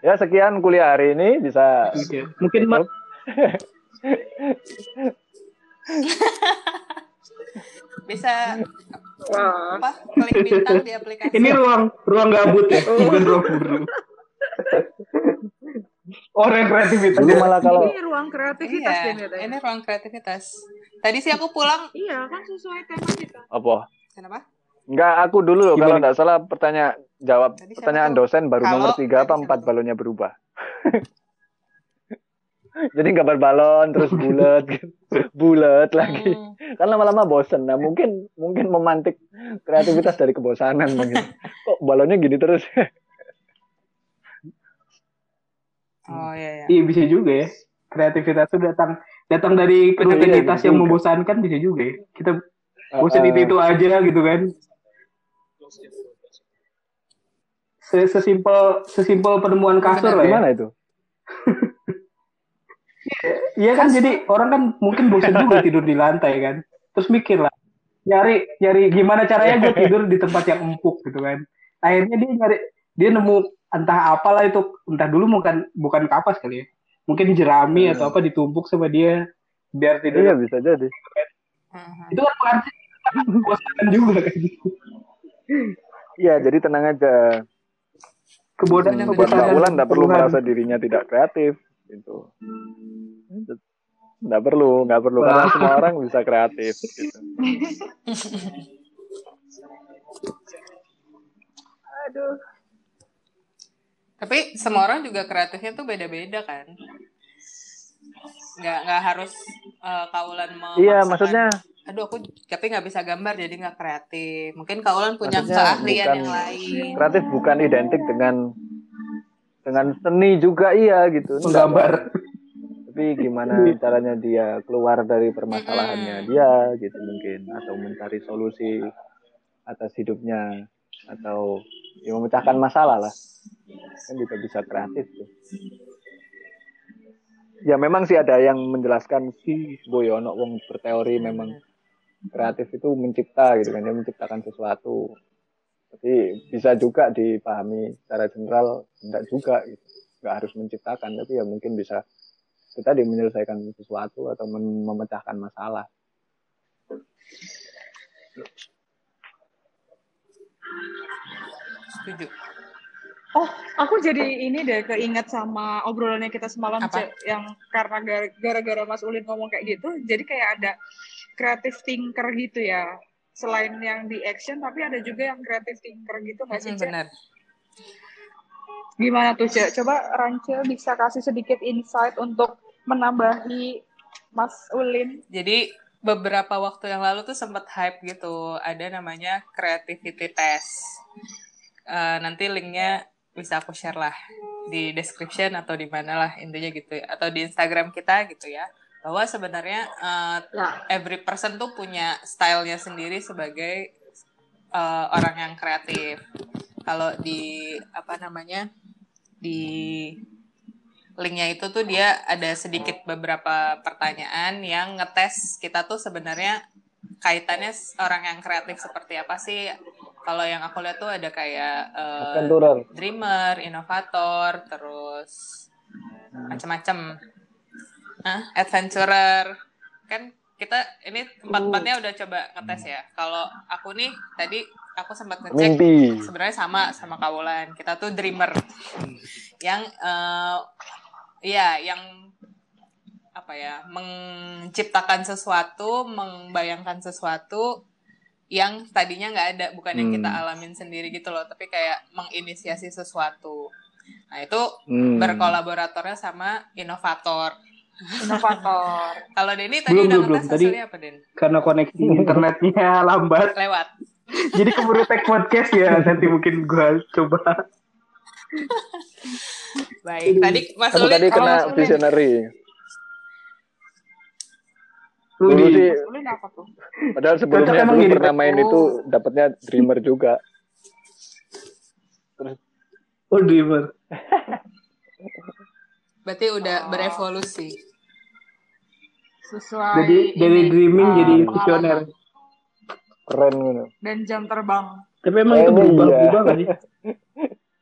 Ya sekian kuliah hari ini bisa. Mungkin <laughs> bisa Wah. apa klik bintang di aplikasi. Ini ruang ruang gabut ya? Bukan ruang guru orang kreativitas. Dulu malah kalau ini ruang kreativitas iya, ini, ini ruang kreativitas. Tadi sih aku pulang. Iya kan sesuai tema kita. Apa? Kenapa? Enggak, aku dulu loh kalau enggak salah pertanyaan jawab pertanyaan dosen baru nomor tiga apa empat balonnya berubah. <laughs> jadi gambar balon terus bulat <laughs> bulat lagi. Hmm. kan lama-lama bosen. Nah mungkin mungkin memantik kreativitas dari kebosanan mungkin. <laughs> Kok balonnya gini terus? Oh iya, iya. Iya bisa juga ya. Kreativitas itu datang datang dari rutinitas iya, yang membosankan bisa juga ya. Kita bosan uh, itu itu aja gitu kan. Sesimpel sesimpel penemuan kasur lah ya. Gimana itu? <laughs> Iya kan jadi orang kan mungkin bosan juga <laughs> tidur di lantai kan. Terus mikir lah nyari nyari gimana caranya gue tidur di tempat yang empuk gitu kan. Akhirnya dia nyari dia nemu entah apalah itu entah dulu bukan bukan kapas kali ya. Mungkin jerami hmm. atau apa ditumpuk sama dia biar tidur. Iya bisa jadi. Hmm. <laughs> Itu kan pengerti bosan juga kan. Iya jadi tenang aja. Kebodohan kebodohan. Bulan tidak perlu merasa dirinya tidak kreatif gitu. Nggak perlu nggak perlu. Karena semua orang bisa kreatif gitu. aduh. Tapi semua orang juga kreatifnya tuh beda-beda kan? Nggak nggak harus uh, kaulan mau iya maksudnya aduh aku tapi nggak bisa gambar jadi nggak kreatif. Mungkin kaulan punya keahlian yang lain. kreatif bukan identik dengan dengan seni juga iya gitu. Gambar tapi gimana caranya dia keluar dari permasalahannya dia gitu mungkin. Atau mencari solusi atas hidupnya. Atau ya memecahkan masalah lah. Kan juga bisa kreatif tuh. Ya memang sih ada yang menjelaskan si Boyono wong berteori memang kreatif itu mencipta gitu kan. Dia menciptakan sesuatu tapi bisa juga dipahami secara general tidak juga gitu nggak harus menciptakan tapi ya mungkin bisa kita di menyelesaikan sesuatu atau memecahkan masalah. Setuju. Oh, aku jadi ini deh keinget sama obrolannya kita semalam Apa? yang karena gara-gara Mas Ulin ngomong kayak gitu, jadi kayak ada creative thinker gitu ya. Selain yang di action, tapi ada juga yang creative thinker gitu nggak sih, hmm, Benar. Gimana tuh, Cek? Coba Rance bisa kasih sedikit insight untuk menambahi Mas Ulin. Jadi beberapa waktu yang lalu tuh sempat hype gitu, ada namanya creativity test. Uh, nanti linknya bisa aku share lah di description atau di mana lah intinya gitu ya. atau di Instagram kita gitu ya bahwa sebenarnya uh, ya. every person tuh punya stylenya sendiri sebagai uh, orang yang kreatif. Kalau di apa namanya di linknya itu tuh dia ada sedikit beberapa pertanyaan yang ngetes kita tuh sebenarnya kaitannya orang yang kreatif seperti apa sih? Kalau yang aku lihat tuh ada kayak uh, dreamer, inovator, terus macam-macam, uh, adventurer, kan kita ini empat-empatnya udah coba ngetes ya. Kalau aku nih tadi aku sempat ngecek sebenarnya sama sama Kawulan. Kita tuh dreamer yang uh, iya yang apa ya menciptakan sesuatu, membayangkan sesuatu yang tadinya nggak ada, bukan hmm. yang kita hmm. alamin sendiri gitu loh, tapi kayak menginisiasi sesuatu. Nah itu hmm. berkolaboratornya sama inovator inovator. <laughs> Kalau Denny tadi belum, udah belum, hasilnya apa Den? Karena koneksi <laughs> internetnya lambat. Lewat. <laughs> Jadi keburu tag podcast ya nanti mungkin gue coba. Baik, tadi Mas Ulin tadi kena visionary. Dulu sih. Padahal sebelumnya dulu pernah main oh. itu dapatnya Dreamer juga. Terus Oh Dreamer. Berarti udah berevolusi. Sesuai jadi dari dreaming uh, jadi visioner. Keren gitu. Dan jam terbang. Tapi emang eh, itu berubah-ubah iya. sih?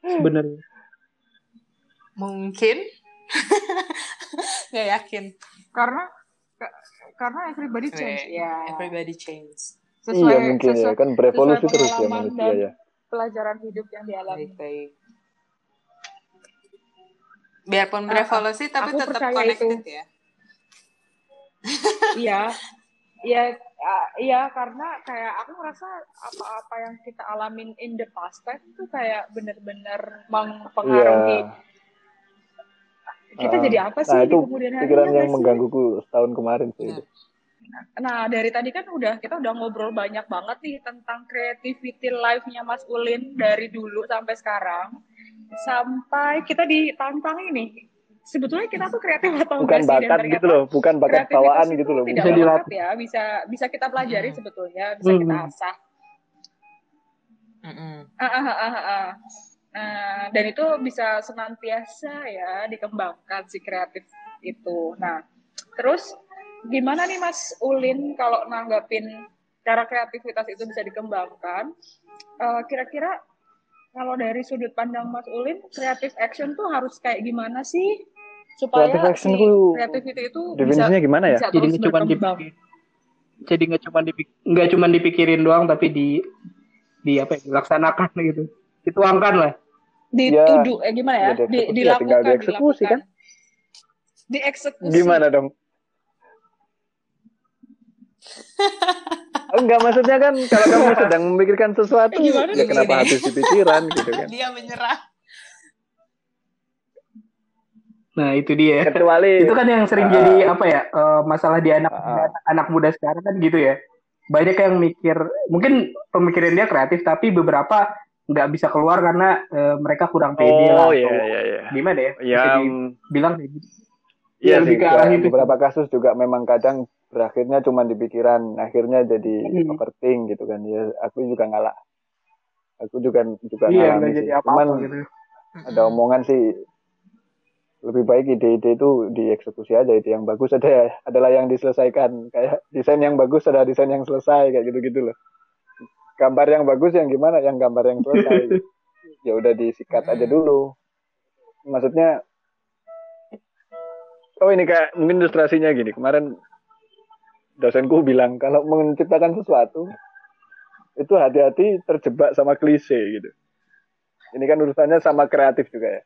<laughs> Sebenarnya. Mungkin. <laughs> Gak yakin. Karena karena everybody change ya. Everybody change. Sesuai, iya mungkin sesuai, ya kan berevolusi terus ya manusia ya. Pelajaran hidup yang dialami. Baik, baik. Biarpun ah, berevolusi uh, tapi tetap connected itu. ya. Iya. Iya, iya karena kayak aku merasa apa-apa yang kita alamin in the past time itu kayak bener-bener mempengaruhi yeah kita uh, jadi apa sih nah, itu di kemudian hari pikiran yang menggangguku setahun kemarin sih nah. nah dari tadi kan udah kita udah ngobrol banyak banget nih tentang creativity life-nya Mas Ulin dari dulu sampai sekarang sampai kita ditantang ini sebetulnya kita tuh kreatif atau bukan enggak bakat gitu loh bukan bakat bawaan gitu loh bisa dilatih ya bisa bisa kita pelajari hmm. sebetulnya bisa hmm. kita asah mm -mm. Ah, ah, ah, ah, ah. Nah, dan itu bisa senantiasa ya dikembangkan si kreatif itu. Nah, terus gimana nih Mas Ulin kalau nanggapin cara kreativitas itu bisa dikembangkan? Uh, kira-kira kalau dari sudut pandang Mas Ulin, kreatif action tuh harus kayak gimana sih supaya kreatif action si kreativity itu definisinya bisa, gimana ya? Bisa jadi nggak cuma dipikir, jadi nggak cuma dipikir, nggak cuma dipikirin doang, tapi di di apa ya, dilaksanakan gitu. Dituangkan lah. Dituduh ya, eh gimana ya, ya di, ya, dilakukan tinggal dieksekusi kan? Dieksekusi gimana dong? <laughs> Enggak maksudnya kan kalau kamu <laughs> sedang memikirkan sesuatu ya kenapa habis di pikiran gitu kan. <laughs> Dia menyerah. Nah itu dia. Kecuali itu kan yang sering uh, jadi apa ya uh, masalah di anak uh, anak muda sekarang kan gitu ya. Banyak yang mikir mungkin pemikiran dia kreatif tapi beberapa nggak bisa keluar karena uh, mereka kurang pede oh, lah iya, iya, iya. gimana ya yang bilang kayak gitu Iya sih, ya, beberapa kasus juga memang kadang berakhirnya cuma di pikiran, akhirnya jadi hmm. overthink gitu kan. Ya, aku juga ngalah. Aku juga juga iya, jadi apa -apa Cuman gitu. ada omongan sih lebih baik ide-ide itu dieksekusi aja itu yang bagus ada adalah yang diselesaikan. Kayak desain yang bagus ada desain yang selesai kayak gitu-gitu loh. Gambar yang bagus yang gimana? Yang gambar yang selesai. <laughs> Ya udah disikat aja dulu. Maksudnya oh ini kayak mungkin ilustrasinya gini. Kemarin dosenku bilang kalau menciptakan sesuatu itu hati-hati terjebak sama klise gitu. Ini kan urusannya sama kreatif juga ya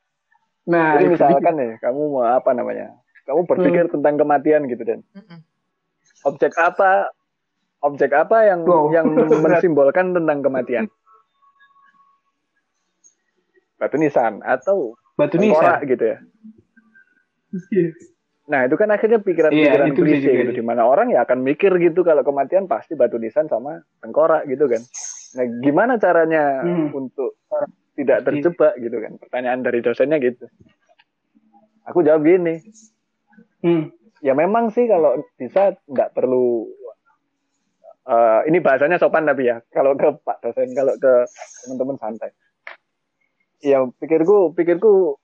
nah jadi misalkan nih kamu mau apa namanya kamu berpikir hmm. tentang kematian gitu dan objek apa objek apa yang wow. yang <laughs> mensimbolkan tentang kematian? Batu nisan atau batu nisan gitu ya. Nah itu kan akhirnya pikiran-pikiran yeah, klise gitu, di mana orang ya akan mikir gitu kalau kematian pasti batu nisan sama tengkorak gitu kan. Nah gimana caranya hmm. untuk tidak terjebak gitu kan? Pertanyaan dari dosennya gitu. Aku jawab gini. Hmm. Ya memang sih kalau bisa nggak perlu uh, ini bahasanya sopan tapi ya kalau ke Pak dosen kalau ke teman-teman santai ya pikirku pikirku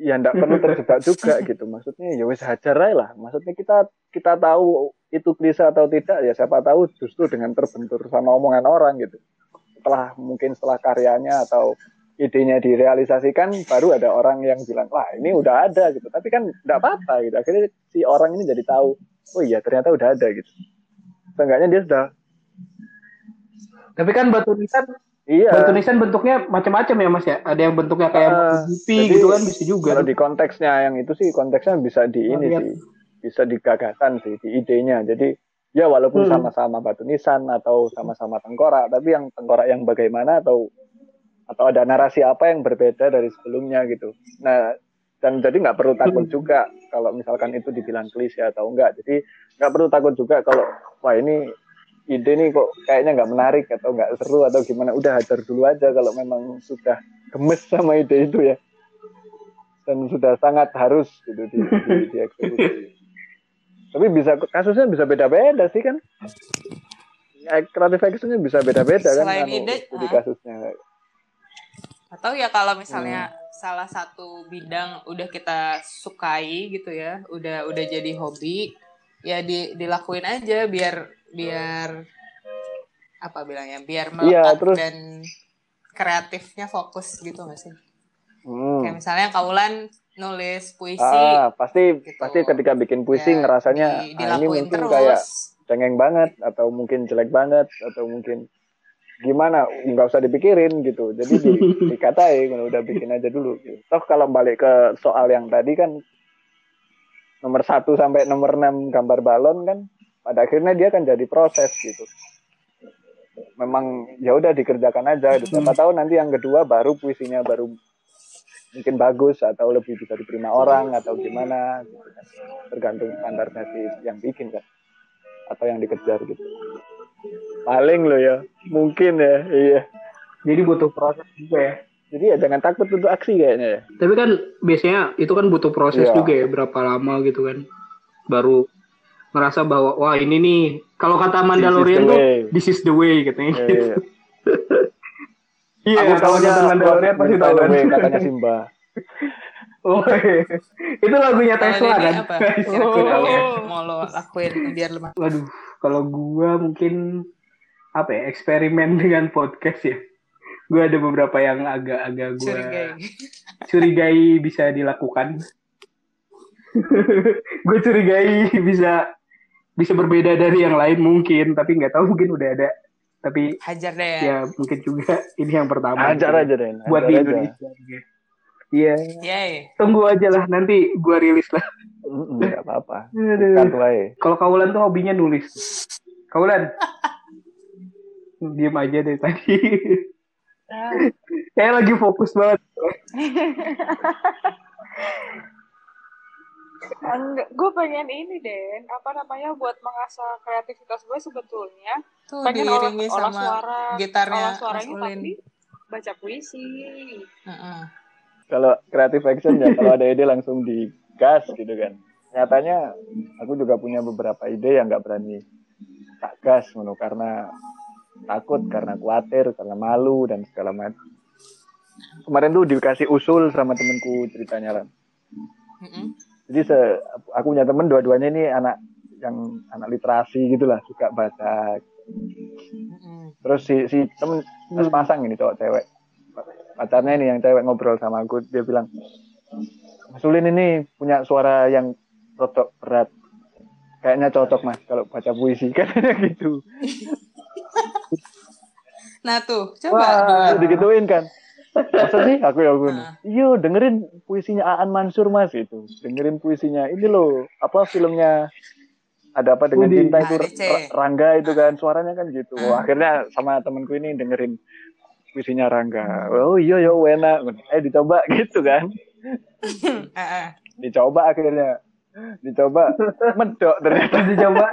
ya ndak perlu terjebak juga gitu maksudnya ya wes hajar lah maksudnya kita kita tahu itu klise atau tidak ya siapa tahu justru dengan terbentur sama omongan orang gitu setelah mungkin setelah karyanya atau idenya direalisasikan baru ada orang yang bilang wah ini udah ada gitu tapi kan nggak apa-apa gitu akhirnya si orang ini jadi tahu oh iya ternyata udah ada gitu seenggaknya dia sudah tapi kan batu nisan Iya. Batu nisan bentuknya macam-macam ya Mas ya. Ada yang bentuknya kayak uh, gitu kan bisa juga. Kalau di konteksnya yang itu sih konteksnya bisa di ini oh, sih. Bisa di gagasan sih, di idenya. Jadi ya walaupun hmm. sama-sama hmm. batu nisan atau sama-sama tengkorak, tapi yang tengkorak yang bagaimana atau atau ada narasi apa yang berbeda dari sebelumnya gitu. Nah, dan jadi nggak perlu takut juga kalau misalkan itu dibilang klise atau enggak. Jadi nggak perlu takut juga kalau wah ini ide nih kok kayaknya nggak menarik atau nggak seru atau gimana udah hajar dulu aja kalau memang sudah gemes sama ide itu ya dan sudah sangat harus gitu di, di, di eksekusi. tapi bisa kasusnya bisa beda-beda sih kan kreatif actionnya bisa beda-beda kan Selain anu, ide, di kasusnya atau ya kalau misalnya hmm. salah satu bidang udah kita sukai gitu ya udah udah jadi hobi ya di dilakuin aja biar biar apa bilangnya biar melekat ya, terus, dan kreatifnya fokus gitu gak sih hmm. kayak misalnya kaulan nulis puisi ah, pasti gitu. pasti ketika bikin puisi ya, ngerasanya di, ah, ini mungkin terus. kayak cengeng banget atau mungkin jelek banget atau mungkin gimana nggak usah dipikirin gitu jadi di, <laughs> dikatain udah bikin aja dulu gitu. toh kalau balik ke soal yang tadi kan nomor satu sampai nomor enam gambar balon kan pada akhirnya dia kan jadi proses gitu memang ya udah dikerjakan aja gitu. siapa tahu nanti yang kedua baru puisinya baru mungkin bagus atau lebih bisa diterima orang atau gimana gitu kan. tergantung standarnya si yang bikin kan atau yang dikejar gitu paling lo ya mungkin ya iya jadi butuh proses juga ya jadi ya jangan takut untuk aksi kayaknya ya tapi kan biasanya itu kan butuh proses yeah. juga ya berapa lama gitu kan baru merasa bahwa wah ini nih kalau kata Mandalorian tuh this is the way katanya yeah, gitu. Iya, <laughs> yeah, kalau kata Mandalorian pasti tahu kan katanya Simba. <laughs> Oh, iya. itu lagunya Tesla kan? Apa? Kira-kira <laughs> oh. mau lo lakuin biar lemah. Waduh, kalau gua mungkin apa ya eksperimen <laughs> dengan podcast ya. Gua ada beberapa yang agak-agak gua curigai. curigai bisa dilakukan. <laughs> gue curigai bisa bisa berbeda dari yang lain mungkin, tapi nggak tahu mungkin udah ada. Tapi hajar deh. Ya mungkin juga ini yang pertama. Hajar aja deh. Buat di Indonesia. Iya. Yeah. Tunggu aja lah nanti gua rilis lah. Enggak apa-apa. Kalau Kaulan tuh hobinya nulis. Kaulan. <laughs> Diam aja deh tadi. Kayak lagi fokus banget. Enggak, gue pengen ini Den, apa namanya buat mengasah kreativitas gue sebetulnya. Tuh, pengen olah, olah suara, gitarnya olah suaranya tapi baca puisi. Uh -uh kalau kreatif action ya kalau ada ide langsung digas gitu kan. Nyatanya aku juga punya beberapa ide yang nggak berani tak gas menurut karena takut karena khawatir karena malu dan segala macam. Kemarin tuh dikasih usul sama temenku ceritanya lah jadi se aku punya temen dua-duanya ini anak yang anak literasi gitulah suka baca. Terus si si temen terus pasang ini cowok cewek pacarnya ini yang cewek ngobrol sama aku dia bilang Mas Ulin ini punya suara yang rotok berat. Kayaknya cocok mas kalau baca puisi. <laughs> Katanya gitu. <laughs> Nah tuh coba Wah, digituin kan. Masa sih? Aku ya aku nah. iyo dengerin puisinya Aan Mansur mas itu dengerin puisinya. Ini loh apa filmnya ada apa dengan cinta itu Rangga itu kan suaranya kan gitu. Uh. akhirnya sama temanku ini dengerin puisinya Rangga. Oh iya ya enak. Eh dicoba <laughs> gitu kan. <laughs> dicoba akhirnya. Dicoba medok ternyata <laughs> dicoba.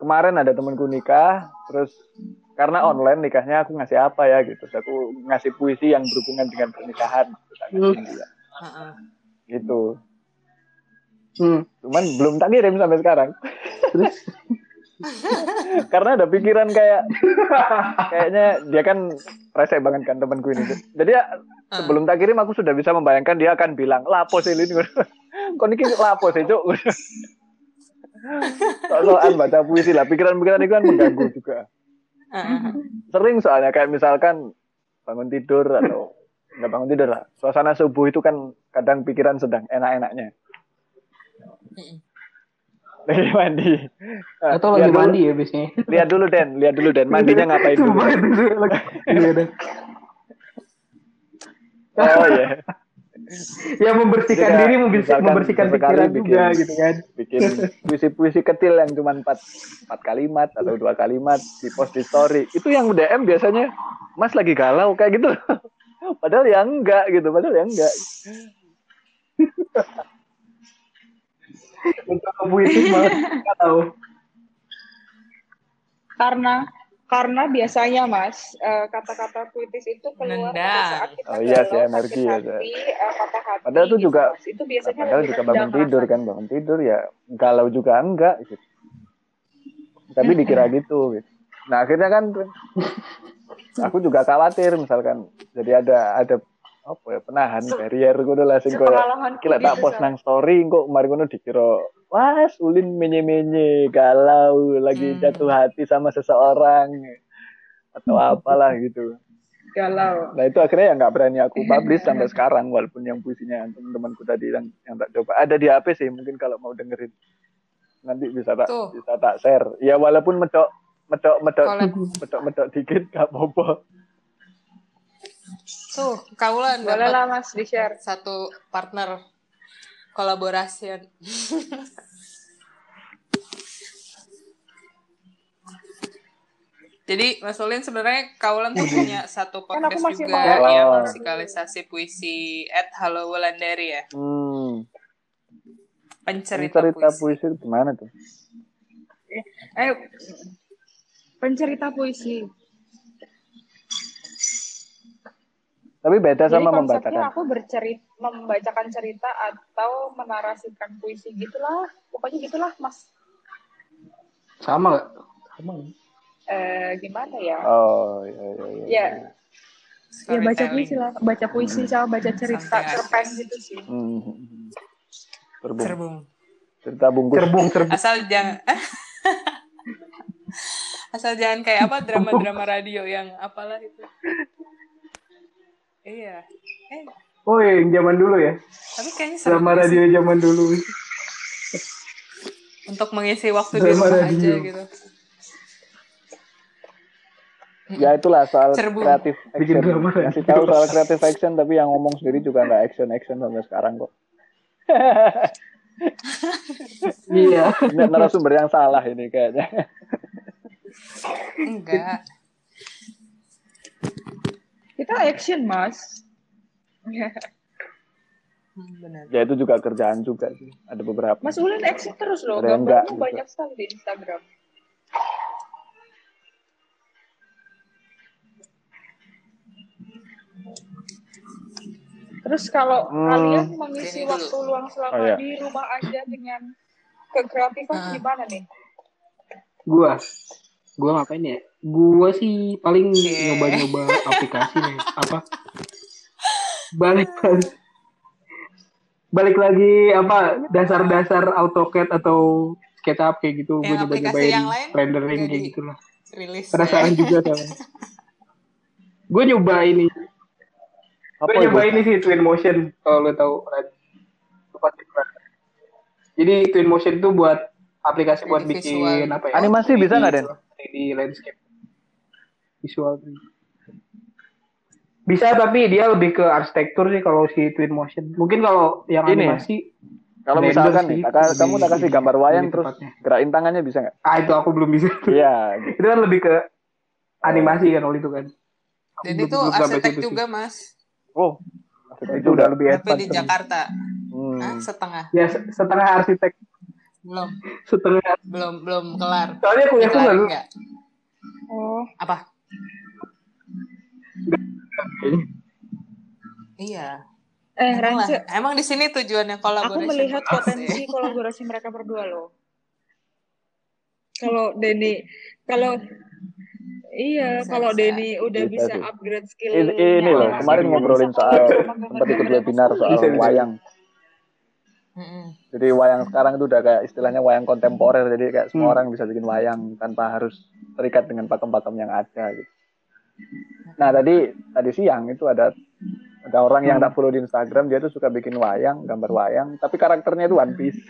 Kemarin ada temenku nikah, terus karena online nikahnya aku ngasih apa ya gitu. Terus aku ngasih puisi yang berhubungan dengan pernikahan. Gitu. gitu. Hmm. Cuman belum tak kirim sampai sekarang. Terus <laughs> karena ada pikiran kayak kayaknya dia kan rese banget kan temanku ini. Jadi ya, sebelum tak kirim aku sudah bisa membayangkan dia akan bilang lapo sih ini <laughs> kok ini lapo sih cuk? <laughs> Soal baca puisi lah. Pikiran-pikiran itu kan mengganggu juga. Sering soalnya kayak misalkan bangun tidur atau nggak bangun tidur lah. Suasana subuh itu kan kadang pikiran sedang enak-enaknya lagi mandi. Atau lagi mandi ya biasanya. Lihat dulu Den, lihat dulu Den, mandinya ngapain dulu. Iya Den. Oh iya. ya membersihkan Jika, diri, membersihkan, membersihkan pikiran bikin, juga gitu kan. Bikin puisi-puisi kecil yang cuma empat, empat kalimat atau dua kalimat di post di story. Itu yang DM biasanya, Mas lagi galau kayak gitu. <laughs> padahal ya enggak gitu, padahal ya enggak. Untuk puisi banget <laughs> nggak tahu. Karena karena biasanya mas uh, kata-kata puitis itu keluar Nenda. pada saat kita oh, iya sih energi ya hati, uh, patah hati padahal itu juga gitu, itu biasanya padahal juga bangun tidur kan bangun tidur ya galau juga enggak gitu. Tapi dikira gitu, gitu. Nah akhirnya kan aku juga khawatir misalkan jadi ada ada apa ya penahan barrier gue udah langsung kok kira tak post nang story kok kemarin gue dikira wah ulin menye menye galau lagi hmm. jatuh hati sama seseorang atau apalah gitu. Galau. Nah itu akhirnya ya nggak berani aku <laughs> publish sampai sekarang walaupun yang puisinya teman-temanku tadi yang yang tak coba. Ada di HP sih mungkin kalau mau dengerin. Nanti bisa tak Tuh. bisa tak share. Ya walaupun medok medok medok <laughs> medok medok dikit gak apa-apa Tuh, kaulan Boleh lah Mas di-share. Satu partner kolaborasi. <laughs> Jadi Mas Olin sebenarnya Kaulan tuh punya <laughs> satu kan podcast juga mau. yang musikalisasi puisi at Halo Wulandari ya. Hmm. Pencerita, pencerita puisi. puisi gimana tuh? Eh, pencerita puisi. Tapi beda sama Jadi membacakan. aku bercerita, membacakan cerita atau menarasikan puisi gitulah. Pokoknya gitulah, Mas. Sama gak? Sama. Eh, gimana ya? Oh, iya, iya, iya. Ya, ya baca puisi lah. Baca puisi hmm. sama baca cerita cerpen gitu sih. Hmm. Terbung. Terbung. Cerita bungkus. Terbung, terbung. Asal jangan... <laughs> Asal jangan kayak apa drama-drama radio yang apalah itu. Iya. Eh. Oh iya, yang zaman dulu ya. Tapi kayaknya sama radio zaman dulu. Untuk mengisi waktu di rumah radio. aja gitu. Ya itulah soal Cerbung. kreatif action. Kasih tahu soal kreatif action tapi yang ngomong sendiri juga nggak action action sampai sekarang kok. iya. Ini narasumber yang salah ini kayaknya. Enggak. Kita action, Mas. Hmm, benar. Ya itu juga kerjaan juga sih. Ada beberapa. Mas Ulin action terus loh. Gambarnya banyak sekali di Instagram. Terus kalau hmm. kalian mengisi Kini waktu dulu. luang selama oh, iya. di rumah aja dengan kekreatifan uh. gimana nih? Gua, gua ngapain ya? Gua sih paling nyoba-nyoba aplikasi nih. Apa? Balik lagi. Balik lagi apa dasar-dasar AutoCAD atau SketchUp kayak gitu. Gue nyoba-nyobain rendering kayak gitu lah. Penasaran ya. juga sama. gue nyoba ini. Gue nyoba ini sih Twin Motion kalau lo tahu. Jadi Twin Motion itu buat aplikasi buat bikin apa ya? Animasi bisa nggak Den? Di landscape visual bisa tapi dia lebih ke arsitektur sih kalau si Twin Motion. Mungkin kalau yang Ini, animasi kalau misalkan nih kakak, kamu tak kasih gambar wayang terus gerakin tangannya bisa nggak? Ah itu aku belum bisa. Iya. Gitu. <laughs> itu kan lebih ke animasi kan kalau itu kan. Dan itu arsitek juga mas. Oh itu udah lebih tapi di Jakarta. Hmm. Hah, setengah. Ya setengah arsitek. Belum. Setengah. Belum belum kelar. Soalnya kuliahku nggak? Oh. Apa Iya. Eh, Rance. Emang di sini tujuannya kolaborasi. Aku melihat potensi kolaborasi mereka berdua loh. Kalau Denny, kalau Iya, kalau Denny udah bisa, bisa upgrade skill. Ini, ini loh, kemarin ngobrolin soal sempat ikut webinar soal wayang. Jadi wayang sekarang itu udah kayak istilahnya wayang kontemporer, jadi kayak semua hmm. orang bisa bikin wayang tanpa harus terikat dengan pakem-pakem yang ada gitu. Nah tadi tadi siang itu ada ada orang yang tak follow di Instagram dia tuh suka bikin wayang, gambar wayang, tapi karakternya itu One Piece.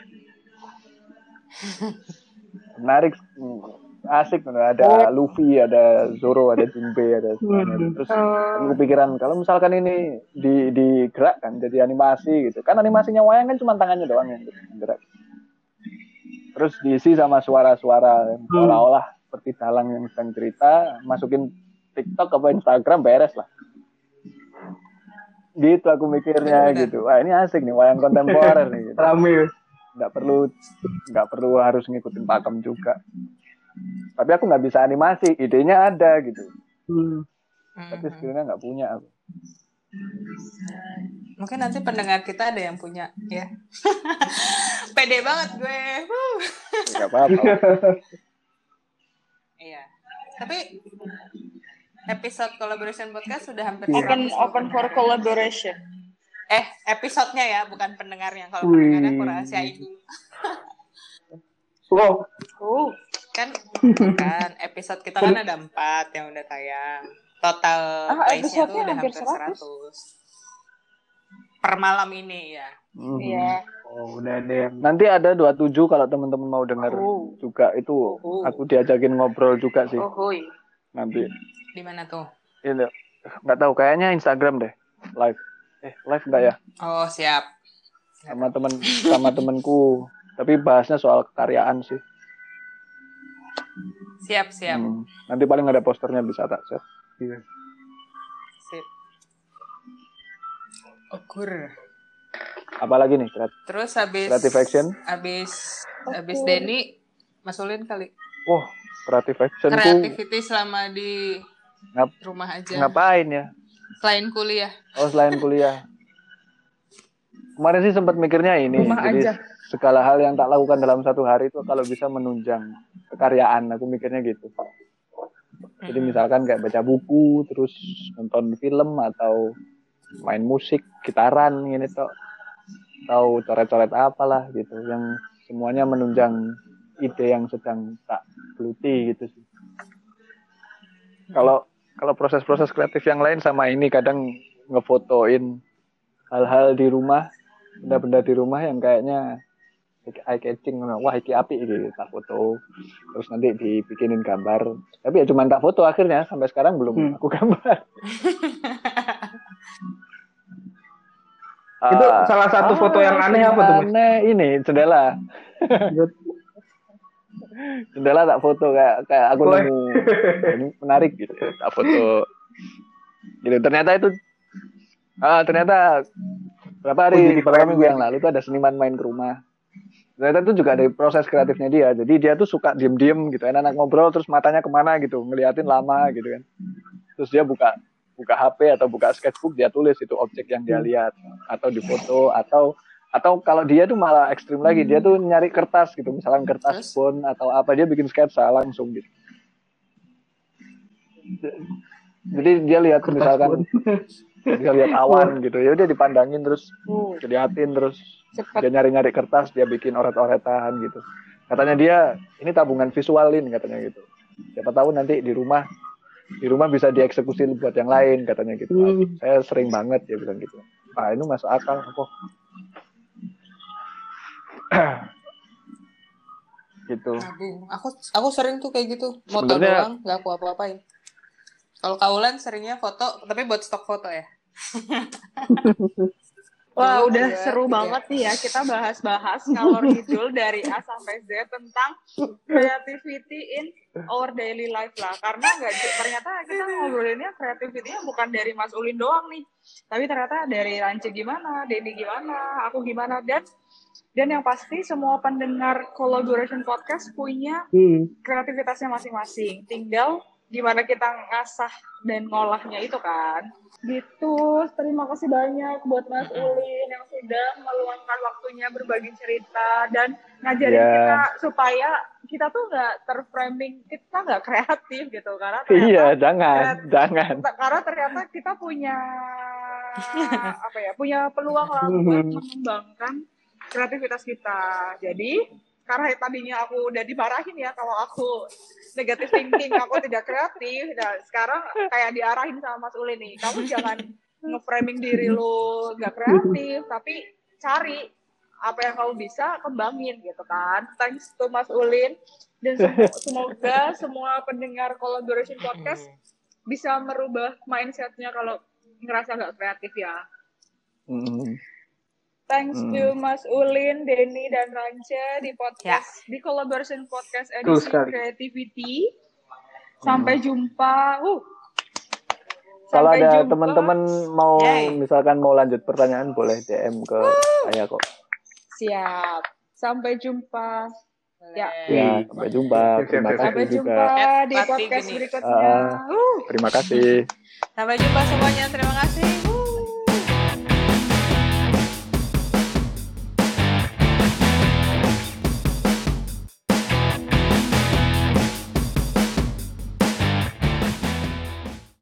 <laughs> Menarik, asik ada oh. Luffy, ada Zoro, ada Jinbe, ada semuanya. Hmm. Terus aku kepikiran kalau misalkan ini di digerakkan jadi animasi gitu, kan animasinya wayang kan cuma tangannya doang yang gerak. Terus diisi sama suara-suara hmm. seolah-olah seperti dalang yang sedang cerita, masukin TikTok apa Instagram beres lah gitu aku mikirnya gitu wah ini asik nih wayang kontemporer nih gitu. <laughs> rame nggak perlu nggak perlu harus ngikutin pakem juga tapi aku nggak bisa animasi idenya ada gitu. Hmm. tapi hmm. skillnya nggak punya aku. Mungkin nanti pendengar kita ada yang punya ya. <laughs> Pede banget gue. Nggak apa-apa. <laughs> Iya. Tapi episode collaboration podcast sudah hampir open open for collaboration. Eh episodenya ya bukan pendengarnya. Kalau pendengarnya aku rahasiain dulu wow. Uh kan <laughs> kan episode kita kan ada empat yang udah tayang total ah, price-nya tuh udah hampir seratus per malam ini ya hmm. iya Oh, udah ada Nanti ada 27 kalau teman-teman mau dengar oh. juga itu oh. aku diajakin ngobrol juga sih. Oh, Nanti. Di mana tuh? Ini nggak tahu kayaknya Instagram deh live. Eh live enggak ya? Oh siap. Sama temen sama temenku. Tapi bahasnya soal kekaryaan sih. Siap siap. Hmm. Nanti paling ada posternya bisa tak share. Iya. Sip. Okur. Apalagi nih? Kreat Terus habis Creative Action. Habis habis Denny masulin kali. Wah, Creative Action Creativity tuh... selama di Ngap rumah aja. Ngapain ya? Selain kuliah. Oh, selain kuliah. Kemarin sih sempat mikirnya ini. Rumah jadi aja. segala hal yang tak lakukan dalam satu hari itu kalau bisa menunjang kekaryaan, aku mikirnya gitu. Jadi misalkan kayak baca buku, terus nonton film atau main musik, gitaran ini tuh tahu coret-coret apalah gitu yang semuanya menunjang ide yang sedang tak geluti gitu sih. Kalau kalau proses-proses kreatif yang lain sama ini kadang ngefotoin hal-hal di rumah, benda-benda di rumah yang kayaknya eye catching wah iki api gitu tak foto. Terus nanti dibikinin gambar. Tapi ya cuma tak foto akhirnya sampai sekarang belum hmm. aku gambar. <laughs> Itu uh, salah satu ah, foto yang aneh apa tuh aneh ini jendela. <laughs> Jendela tak foto kayak kayak aku nemu. Ini menarik gitu tak foto. Gitu ternyata itu ah ternyata berapa hari beberapa minggu yang lalu tuh ada seniman main ke rumah ternyata itu juga ada proses kreatifnya dia. Jadi dia tuh suka diem diem gitu enak-enak ngobrol terus matanya ke mana gitu ngeliatin lama gitu kan. Terus dia buka buka HP atau buka sketchbook dia tulis itu objek yang dia lihat atau di foto atau atau kalau dia tuh malah ekstrim lagi dia tuh nyari kertas gitu misalkan kertas pun atau apa dia bikin sketsa langsung gitu. Jadi dia lihat misalkan <laughs> dia lihat awan gitu ya udah dipandangin terus diliatin terus Cepet. Dia nyari-nyari kertas, dia bikin oret-oretan gitu. Katanya dia, ini tabungan visualin katanya gitu. Siapa tahu nanti di rumah di rumah bisa dieksekusi buat yang lain katanya gitu. Hmm. Saya sering banget dia bilang gitu. Ah ini masuk akal kok. <clears throat> gitu. Aku aku sering tuh kayak gitu. Sebenernya, doang, nggak aku apa-apain. Kalau kaulan seringnya foto, tapi buat stok foto ya. <laughs> Wah, udah ya, seru ya. banget nih ya kita bahas-bahas ngalor ngidul dari A sampai Z tentang creativity in our daily life lah. Karena nggak ternyata kita ngobrolinnya creativity-nya bukan dari Mas Ulin doang nih. Tapi ternyata dari Rance gimana, Denny gimana, aku gimana dan dan yang pasti semua pendengar collaboration podcast punya hmm. kreativitasnya masing-masing. Tinggal gimana kita ngasah dan ngolahnya itu kan. Gitu terima kasih banyak buat Mas Ulin yang sudah meluangkan waktunya berbagi cerita dan ngajarin yeah. kita supaya kita tuh nggak terframing kita nggak kreatif gitu karena ternyata, iya jangan ternyata, jangan. <laughs> karena ternyata kita punya <laughs> apa ya punya peluang lah buat mengembangkan kreativitas kita. Jadi karena tadinya aku udah dimarahin ya kalau aku negatif thinking aku tidak kreatif nah sekarang kayak diarahin sama Mas Ulin nih kamu jangan ngeframing diri lu nggak kreatif tapi cari apa yang kamu bisa kembangin gitu kan thanks to Mas Ulin dan semoga semua pendengar collaboration podcast bisa merubah mindsetnya kalau ngerasa nggak kreatif ya. Mm. Thanks hmm. to Mas Ulin, Denny, dan Rance di podcast ya. di collaboration podcast edisi Creativity. Sampai hmm. jumpa. Uh. Kalau ada teman-teman mau Yay. misalkan mau lanjut pertanyaan boleh DM ke uh. saya kok. Siap. Sampai jumpa. Ya. ya, sampai jumpa. Terima kasih sampai juga. jumpa di podcast berikutnya. Uh, terima kasih. Sampai jumpa semuanya. Terima kasih.